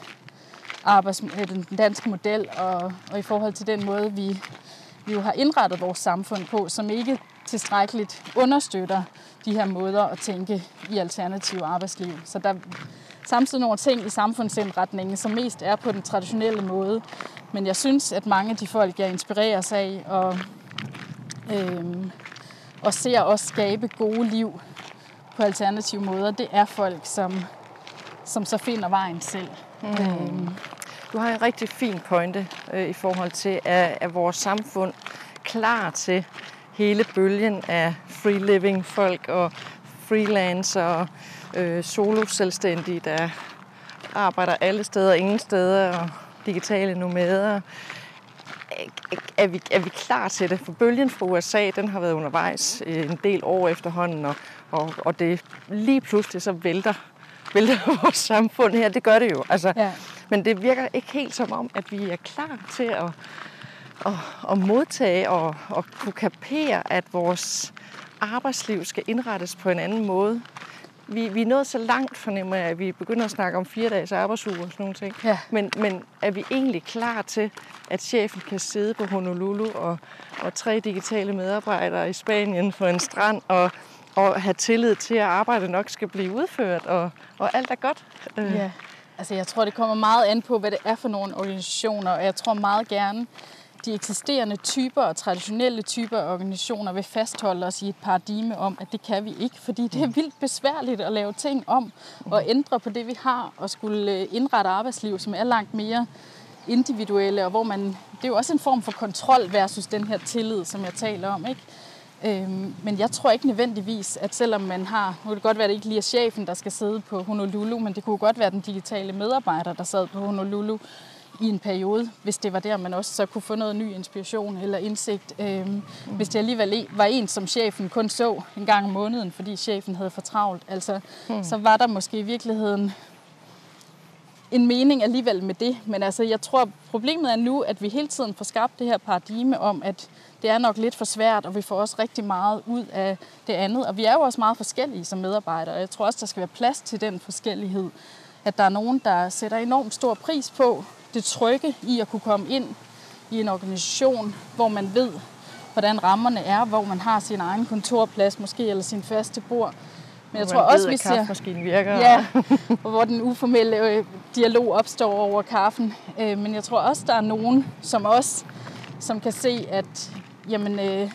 arbejds, øh, den danske model og, og i forhold til den måde, vi, vi jo har indrettet vores samfund på, som ikke tilstrækkeligt understøtter de her måder at tænke i alternative arbejdsliv. Så der er samtidig nogle ting i samfundsindretningen, som mest er på den traditionelle måde. Men jeg synes, at mange af de folk, jeg inspireres af og, øhm, og ser os skabe gode liv på alternative måder, det er folk, som, som så finder vejen selv. Mm. Øhm, du har en rigtig fin pointe øh, i forhold til, at, at vores samfund klar til hele bølgen af free living folk og freelancer og øh, solo-selvstændige, der arbejder alle steder, ingen steder, og digitale nomader. Er vi, er vi klar til det? For bølgen fra USA, den har været undervejs øh, en del år efterhånden, og, og, og det lige pludselig så vælter, vælter vores samfund her. Det gør det jo. Altså, Ja. Men det virker ikke helt som om, at vi er klar til at, at, at modtage og, og kunne kapere, at vores arbejdsliv skal indrettes på en anden måde. vi, vi er nået så langt, fornemmer jeg, at vi begynder at snakke om fire dages arbejdsuge og sådan nogle ting. Ja. Men, men er vi egentlig klar til, at chefen kan sidde på Honolulu og, og tre digitale medarbejdere i Spanien på en strand og, og have tillid til, at arbejdet nok skal blive udført, og, og alt er godt? Øh. Ja. Altså, jeg tror, det kommer meget an på, hvad det er for nogle organisationer, og jeg tror meget gerne, de eksisterende typer og traditionelle typer af organisationer vil fastholde os i et paradigme om, at det kan vi ikke, fordi det er vildt besværligt at lave ting om og ændre på det, vi har, og skulle øh, indrette arbejdsliv, som er langt mere individuelle, og hvor man, det er jo også en form for kontrol versus den her tillid, som jeg taler om, ikke? Øhm, men jeg tror ikke nødvendigvis, at selvom man har, nu kan det godt være, at det ikke lige er chefen, der skal sidde på Honolulu, men det kunne godt være den digitale medarbejder, der sad på Honolulu i en periode, hvis det var der, man også så kunne få noget ny inspiration eller indsigt. Øhm, hvis det alligevel var en, som chefen kun så en gang om måneden, fordi chefen havde for travlt, altså, hmm. så var der måske i virkeligheden en mening alligevel med det. Men altså, jeg tror, problemet er nu, at vi hele tiden får skabt det her paradigme om, at det er nok lidt for svært, og vi får også rigtig meget ud af det andet. Og vi er jo også meget forskellige som medarbejdere, og jeg tror også, der skal være plads til den forskellighed. At der er nogen, der sætter enormt stor pris på det trygge i at kunne komme ind i en organisation, hvor man ved, hvordan rammerne er, hvor man har sin egen kontorplads måske, eller sin faste bord. Men jeg tror også, vi ser... virker. Ja, og hvor den uformelle øh, dialog opstår over kaffen. Øh, men jeg tror også, der er nogen som os, som kan se, at jamen, øh,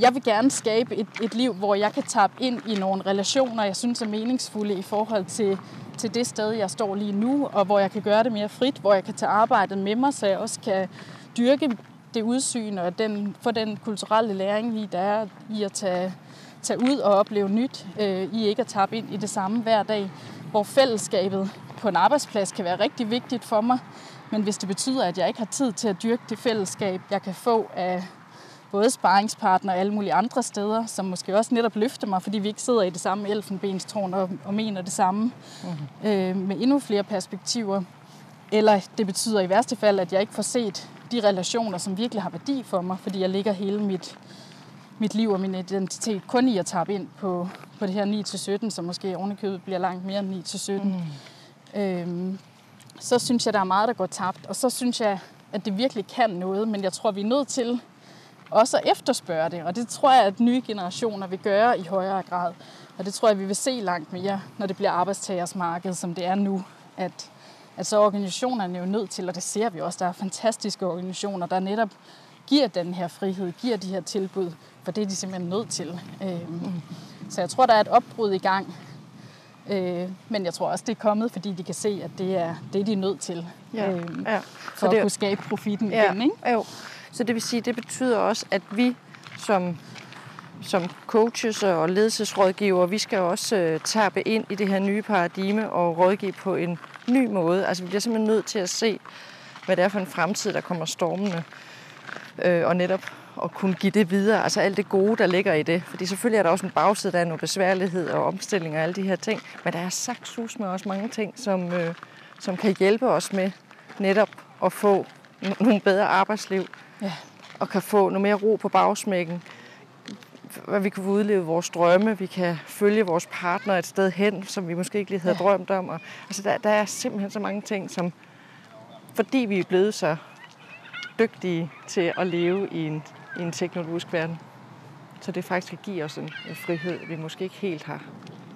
jeg vil gerne skabe et, et liv, hvor jeg kan tappe ind i nogle relationer, jeg synes er meningsfulde i forhold til, til det sted, jeg står lige nu, og hvor jeg kan gøre det mere frit, hvor jeg kan tage arbejdet med mig, så jeg også kan dyrke det udsyn og den, få den kulturelle læring, vi der er i at tage, tage ud og opleve nyt, øh, i ikke at tappe ind i det samme hver dag, hvor fællesskabet på en arbejdsplads kan være rigtig vigtigt for mig, men hvis det betyder, at jeg ikke har tid til at dyrke det fællesskab, jeg kan få af både sparringspartner og alle mulige andre steder, som måske også netop løfter mig, fordi vi ikke sidder i det samme elfenbenstårn og, og mener det samme, mm-hmm. øh, med endnu flere perspektiver. Eller det betyder i værste fald, at jeg ikke får set de relationer, som virkelig har værdi for mig, fordi jeg ligger hele mit, mit liv og min identitet kun i at tabe ind på, på det her 9-17, som måske ovenikøbet bliver langt mere end 9-17. Mm. Øhm, så synes jeg, der er meget, der går tabt. Og så synes jeg, at det virkelig kan noget, men jeg tror, vi er nødt til også at efterspørge det. Og det tror jeg, at nye generationer vil gøre i højere grad. Og det tror jeg, vi vil se langt mere, når det bliver arbejdstagers marked, som det er nu. At, at så organisationerne er jo nødt til, og det ser vi også, der er fantastiske organisationer, der netop giver den her frihed, giver de her tilbud, for det er de simpelthen nødt til. Øhm, så jeg tror, der er et opbrud i gang. Øh, men jeg tror også, det er kommet, fordi de kan se, at det er det, de er nødt til. Ja, øhm, ja. For det- at kunne skabe profitten Ja, igen. Ikke? jo. Så det vil sige, det betyder også, at vi som, som coaches og ledelsesrådgiver, vi skal også øh, tappe ind i det her nye paradigme og rådgive på en ny måde. Altså vi bliver simpelthen nødt til at se, hvad det er for en fremtid, der kommer stormende. Øh, og netop at kunne give det videre, altså alt det gode, der ligger i det. Fordi selvfølgelig er der også en bagside, der er noget besværlighed og omstilling og alle de her ting. Men der er sagt sus med også mange ting, som, øh, som kan hjælpe os med netop at få nogle bedre arbejdsliv. Ja. Og kan få noget mere ro på bagsmækken. Hvad vi kan udleve vores drømme. Vi kan følge vores partner et sted hen, som vi måske ikke lige havde Ja. drømt om. Og, altså der, der er simpelthen så mange ting, som fordi vi er blevet så dygtige til at leve i en, i en teknologisk verden. Så det faktisk kan give os en, en frihed, vi måske ikke helt har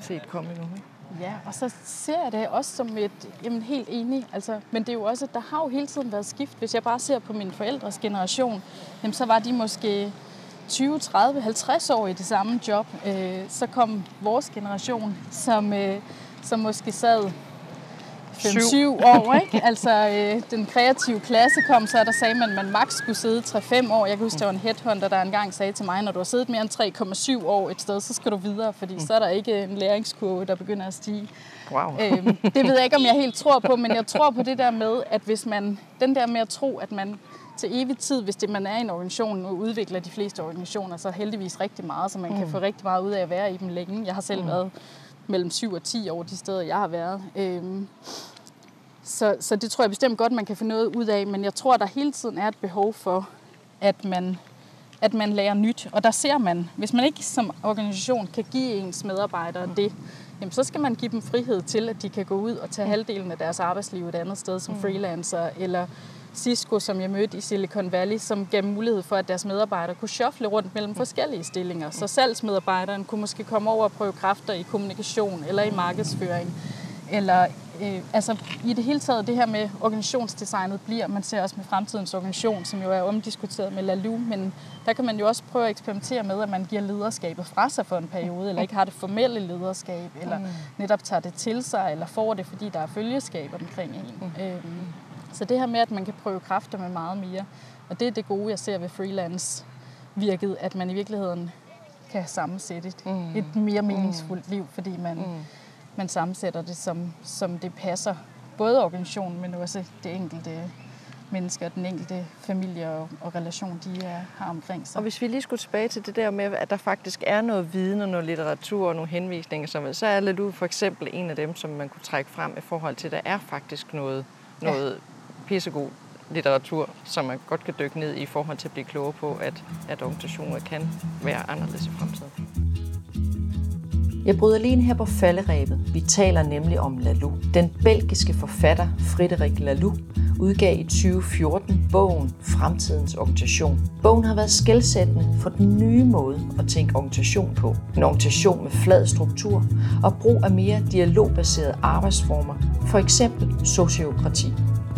set komme endnu. ikke? Ja, og så ser jeg det også som et, jamen helt enig, altså, men det er jo også, at der har jo hele tiden været skift. Hvis jeg bare ser på mine forældres generation, jamen, så var de måske 20, 30, 50 år i det samme job. Øh, så kom vores generation, som, øh, som måske sad 5-7 Syv. år, ikke? Altså, øh, den kreative klasse kom, så der sagde man, at man maks skulle sidde 3-5 år. Jeg kan huske, der var en headhunter, der engang sagde til mig, når du har siddet mere end 3,7 år et sted, så skal du videre, fordi så er der ikke en læringskurve, der begynder at stige. Wow. Øhm, det ved jeg ikke, om jeg helt tror på, men jeg tror på det der med, at hvis man, den der med at tro, at man til evig tid, hvis det man er i en organisation, nu udvikler de fleste organisationer så heldigvis rigtig meget, så man mm. kan få rigtig meget ud af at være i dem længe. Jeg har selv mm. været mellem 7 og 10 år de steder, jeg har været. Øhm, så, så det tror jeg bestemt godt, man kan få noget ud af, men jeg tror, der hele tiden er et behov for, at man at man lærer nyt. Og der ser man, hvis man ikke som organisation kan give ens medarbejdere det, jamen så skal man give dem frihed til, at de kan gå ud og tage halvdelen af deres arbejdsliv et andet sted som freelancer, eller Cisco, som jeg mødte i Silicon Valley, som gav mulighed for, at deres medarbejdere kunne shuffle rundt mellem forskellige stillinger. Så salgsmedarbejderen kunne måske komme over og prøve kræfter i kommunikation eller i markedsføring. Eller øh, altså i det hele taget det her med organisationsdesignet bliver, man ser også med fremtidens organisation, som jo er omdiskuteret med Lalu, men der kan man jo også prøve at eksperimentere med, at man giver lederskabet fra sig for en periode, eller ikke har det formelle lederskab, eller netop tager det til sig, eller får det, fordi der er følgeskab omkring en. Øhm, så det her med, at man kan prøve kræfter med meget mere, og det er det gode, jeg ser ved freelance virket, at man i virkeligheden kan sammensætte et, mm. et mere meningsfuldt liv, fordi man, mm. man sammensætter det, som, som det passer. Både organisationen, men også det enkelte menneske og den enkelte familie og, og relation, de er, har omkring sig. Og hvis vi lige skulle tilbage til det der med, at der faktisk er noget viden og noget litteratur og nogle henvisninger, som, så er Lalu for eksempel en af dem, som man kunne trække frem i forhold til, at der er faktisk noget, noget pissegod litteratur, som man godt kan dykke ned i forhold til at blive klogere på, at, at organisationer kan være anderledes i fremtiden. Jeg bryder lige ind her på falderæbet. Vi taler nemlig om Lalou. Den belgiske forfatter Frederik Lalou udgav i 2014 bogen Fremtidens Organisation. Bogen har været skældsættende for den nye måde at tænke organisation på. En organisation med flad struktur og brug af mere dialogbaserede arbejdsformer, for eksempel sociokrati.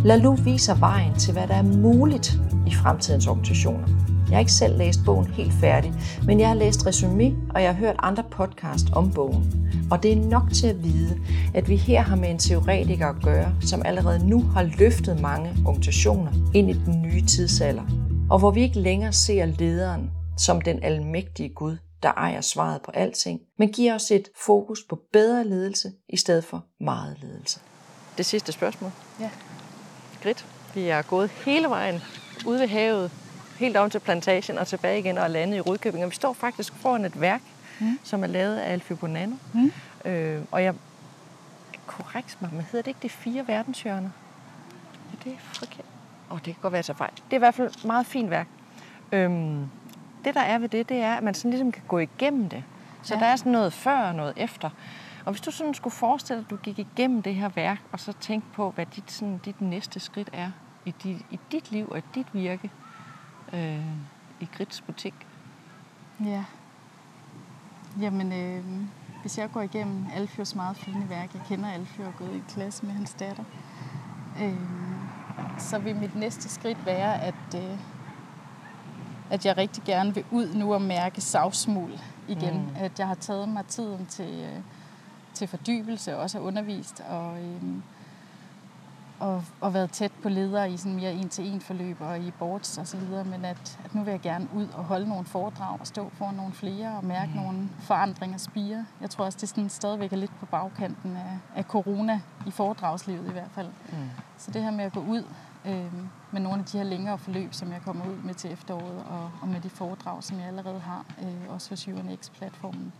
Lalou viser vejen til, hvad der er muligt i fremtidens organisationer. Jeg har ikke selv læst bogen helt færdig, men jeg har læst resumé, og jeg har hørt andre podcast om bogen. Og det er nok til at vide, at vi her har med en teoretiker at gøre, som allerede nu har løftet mange organisationer ind i den nye tidsalder. Og hvor vi ikke længere ser lederen som den almægtige Gud, der ejer svaret på alting, men giver os et fokus på bedre ledelse i stedet for meget ledelse. Det sidste spørgsmål. Ja. Grit. Vi er gået hele vejen ude ved havet, helt om til plantagen og tilbage igen og landet i Rudkøbing. Og vi står faktisk foran et værk, mm. som er lavet af Alfie Bonanno. Mm. Øh, og jeg korrekt mig, men hedder det ikke de fire verdenshjørner? Ja, det er forkert. Åh, oh, det kan godt være, så fejl. Det er i hvert fald et meget fint værk. Øhm, det, der er ved det, det er, at man sådan ligesom kan gå igennem det. Så ja. der er sådan noget før og noget efter. Og hvis du sådan skulle forestille dig, at du gik igennem det her værk, og så tænkte på, hvad dit, sådan, dit næste skridt er i dit, i dit liv og i dit virke øh, i Grits butik. Ja. Jamen, øh, hvis jeg går igennem Alfjords meget fine værk, jeg kender Alfjord og gået i klasse med hans datter, øh, så vil mit næste skridt være, at, øh, at jeg rigtig gerne vil ud nu og mærke savsmul igen. Mm. At jeg har taget mig tiden til, øh, til fordybelse, og også har undervist, og, øh, og, og været tæt på ledere i sådan mere en-til-en forløb og i boards og så videre, men at, at nu vil jeg gerne ud og holde nogle foredrag og stå foran nogle flere og mærke mm. nogle forandringer spire. Jeg tror også, det sådan stadigvæk er lidt på bagkanten af, af corona i foredragslivet i hvert fald. Mm. Så det her med at gå ud øh, med nogle af de her længere forløb, som jeg kommer ud med til efteråret, og, og med de foredrag, som jeg allerede har, øh, også for UNX-platformen,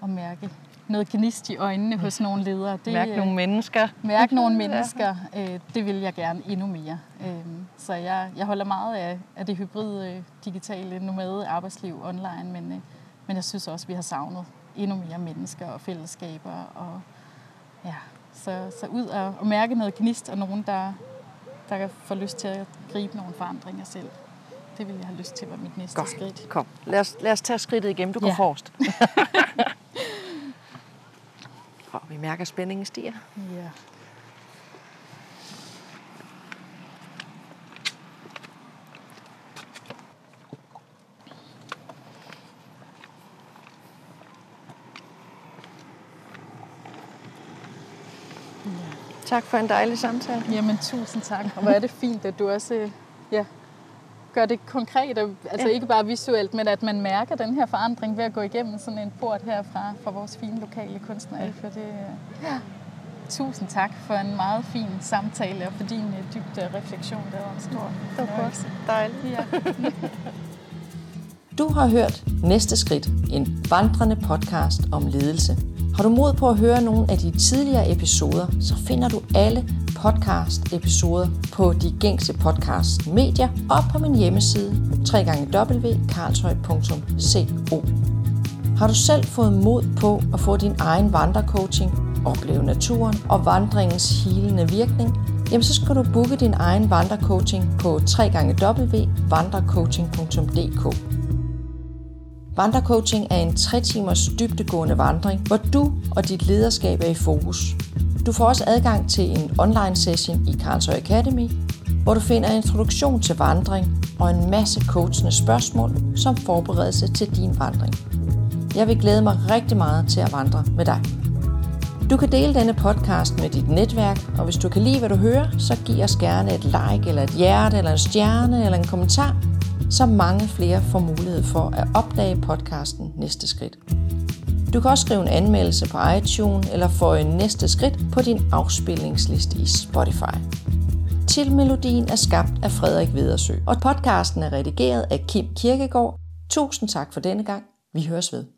og mærke noget gnist i øjnene hos nogle ledere. Det, mærke nogle mennesker. Mærke nogle mennesker, øh, det vil jeg gerne endnu mere. Øh, så jeg, jeg holder meget af, af det hybride øh, digitale nomade arbejdsliv online, men, øh, men jeg synes også, vi har savnet endnu mere mennesker og fællesskaber. Og, ja, så, så ud og, og mærke noget gnist og nogen, der, der får lyst til at gribe nogle forandringer selv. Det vil jeg have lyst til, var mit næste Godt. skridt. Kom, lad os, lad os tage skridtet igennem. Du går Ja. forrest. Og vi mærker, at spændingen stiger. Ja. Tak for en dejlig samtale. Jamen, tusind tak. Og hvor er det fint, at du også ja, gør det konkret. og- Altså Ja. ikke bare visuelt, men at man mærker den her forandring ved at gå igennem sådan en port her fra, fra vores fine lokale kunstner. For det, øh, ja. Tusind tak for en meget fin samtale og for din øh, dybde refleksion. Det var en stor Det var godt. Dejligt. Ja. Du har hørt Næste Skridt, en vandrende podcast om ledelse. Har du mod på at høre nogle af de tidligere episoder, så finder du alle podcast-episoder på de gængse podcast-medier og på min hjemmeside www.karlshøj.co. Har du selv fået mod på at få din egen vandrecoaching, opleve naturen og vandringens hilende virkning, jamen så skal du booke din egen vandrecoaching på www.vandrecoaching.dk. Vandrecoaching er en 3 timers dybdegående vandring, hvor du og dit lederskab er i fokus. Du får også adgang til en online session i Karlsøj Academy, hvor du finder introduktion til vandring og en masse coachende spørgsmål som forberedelse til din vandring. Jeg vil glæde mig rigtig meget til at vandre med dig. Du kan dele denne podcast med dit netværk, og hvis du kan lide, hvad du hører, så giv os gerne et like, eller et hjerte, eller en stjerne, eller en kommentar, så mange flere får mulighed for at opdage podcasten Næste Skridt. Du kan også skrive en anmeldelse på iTunes, eller få en næste skridt på din afspilningsliste i Spotify. Titelmelodien er skabt af Frederik Vedersø, og podcasten er redigeret af Kim Kirkegaard. Tusind tak for denne gang. Vi høres ved.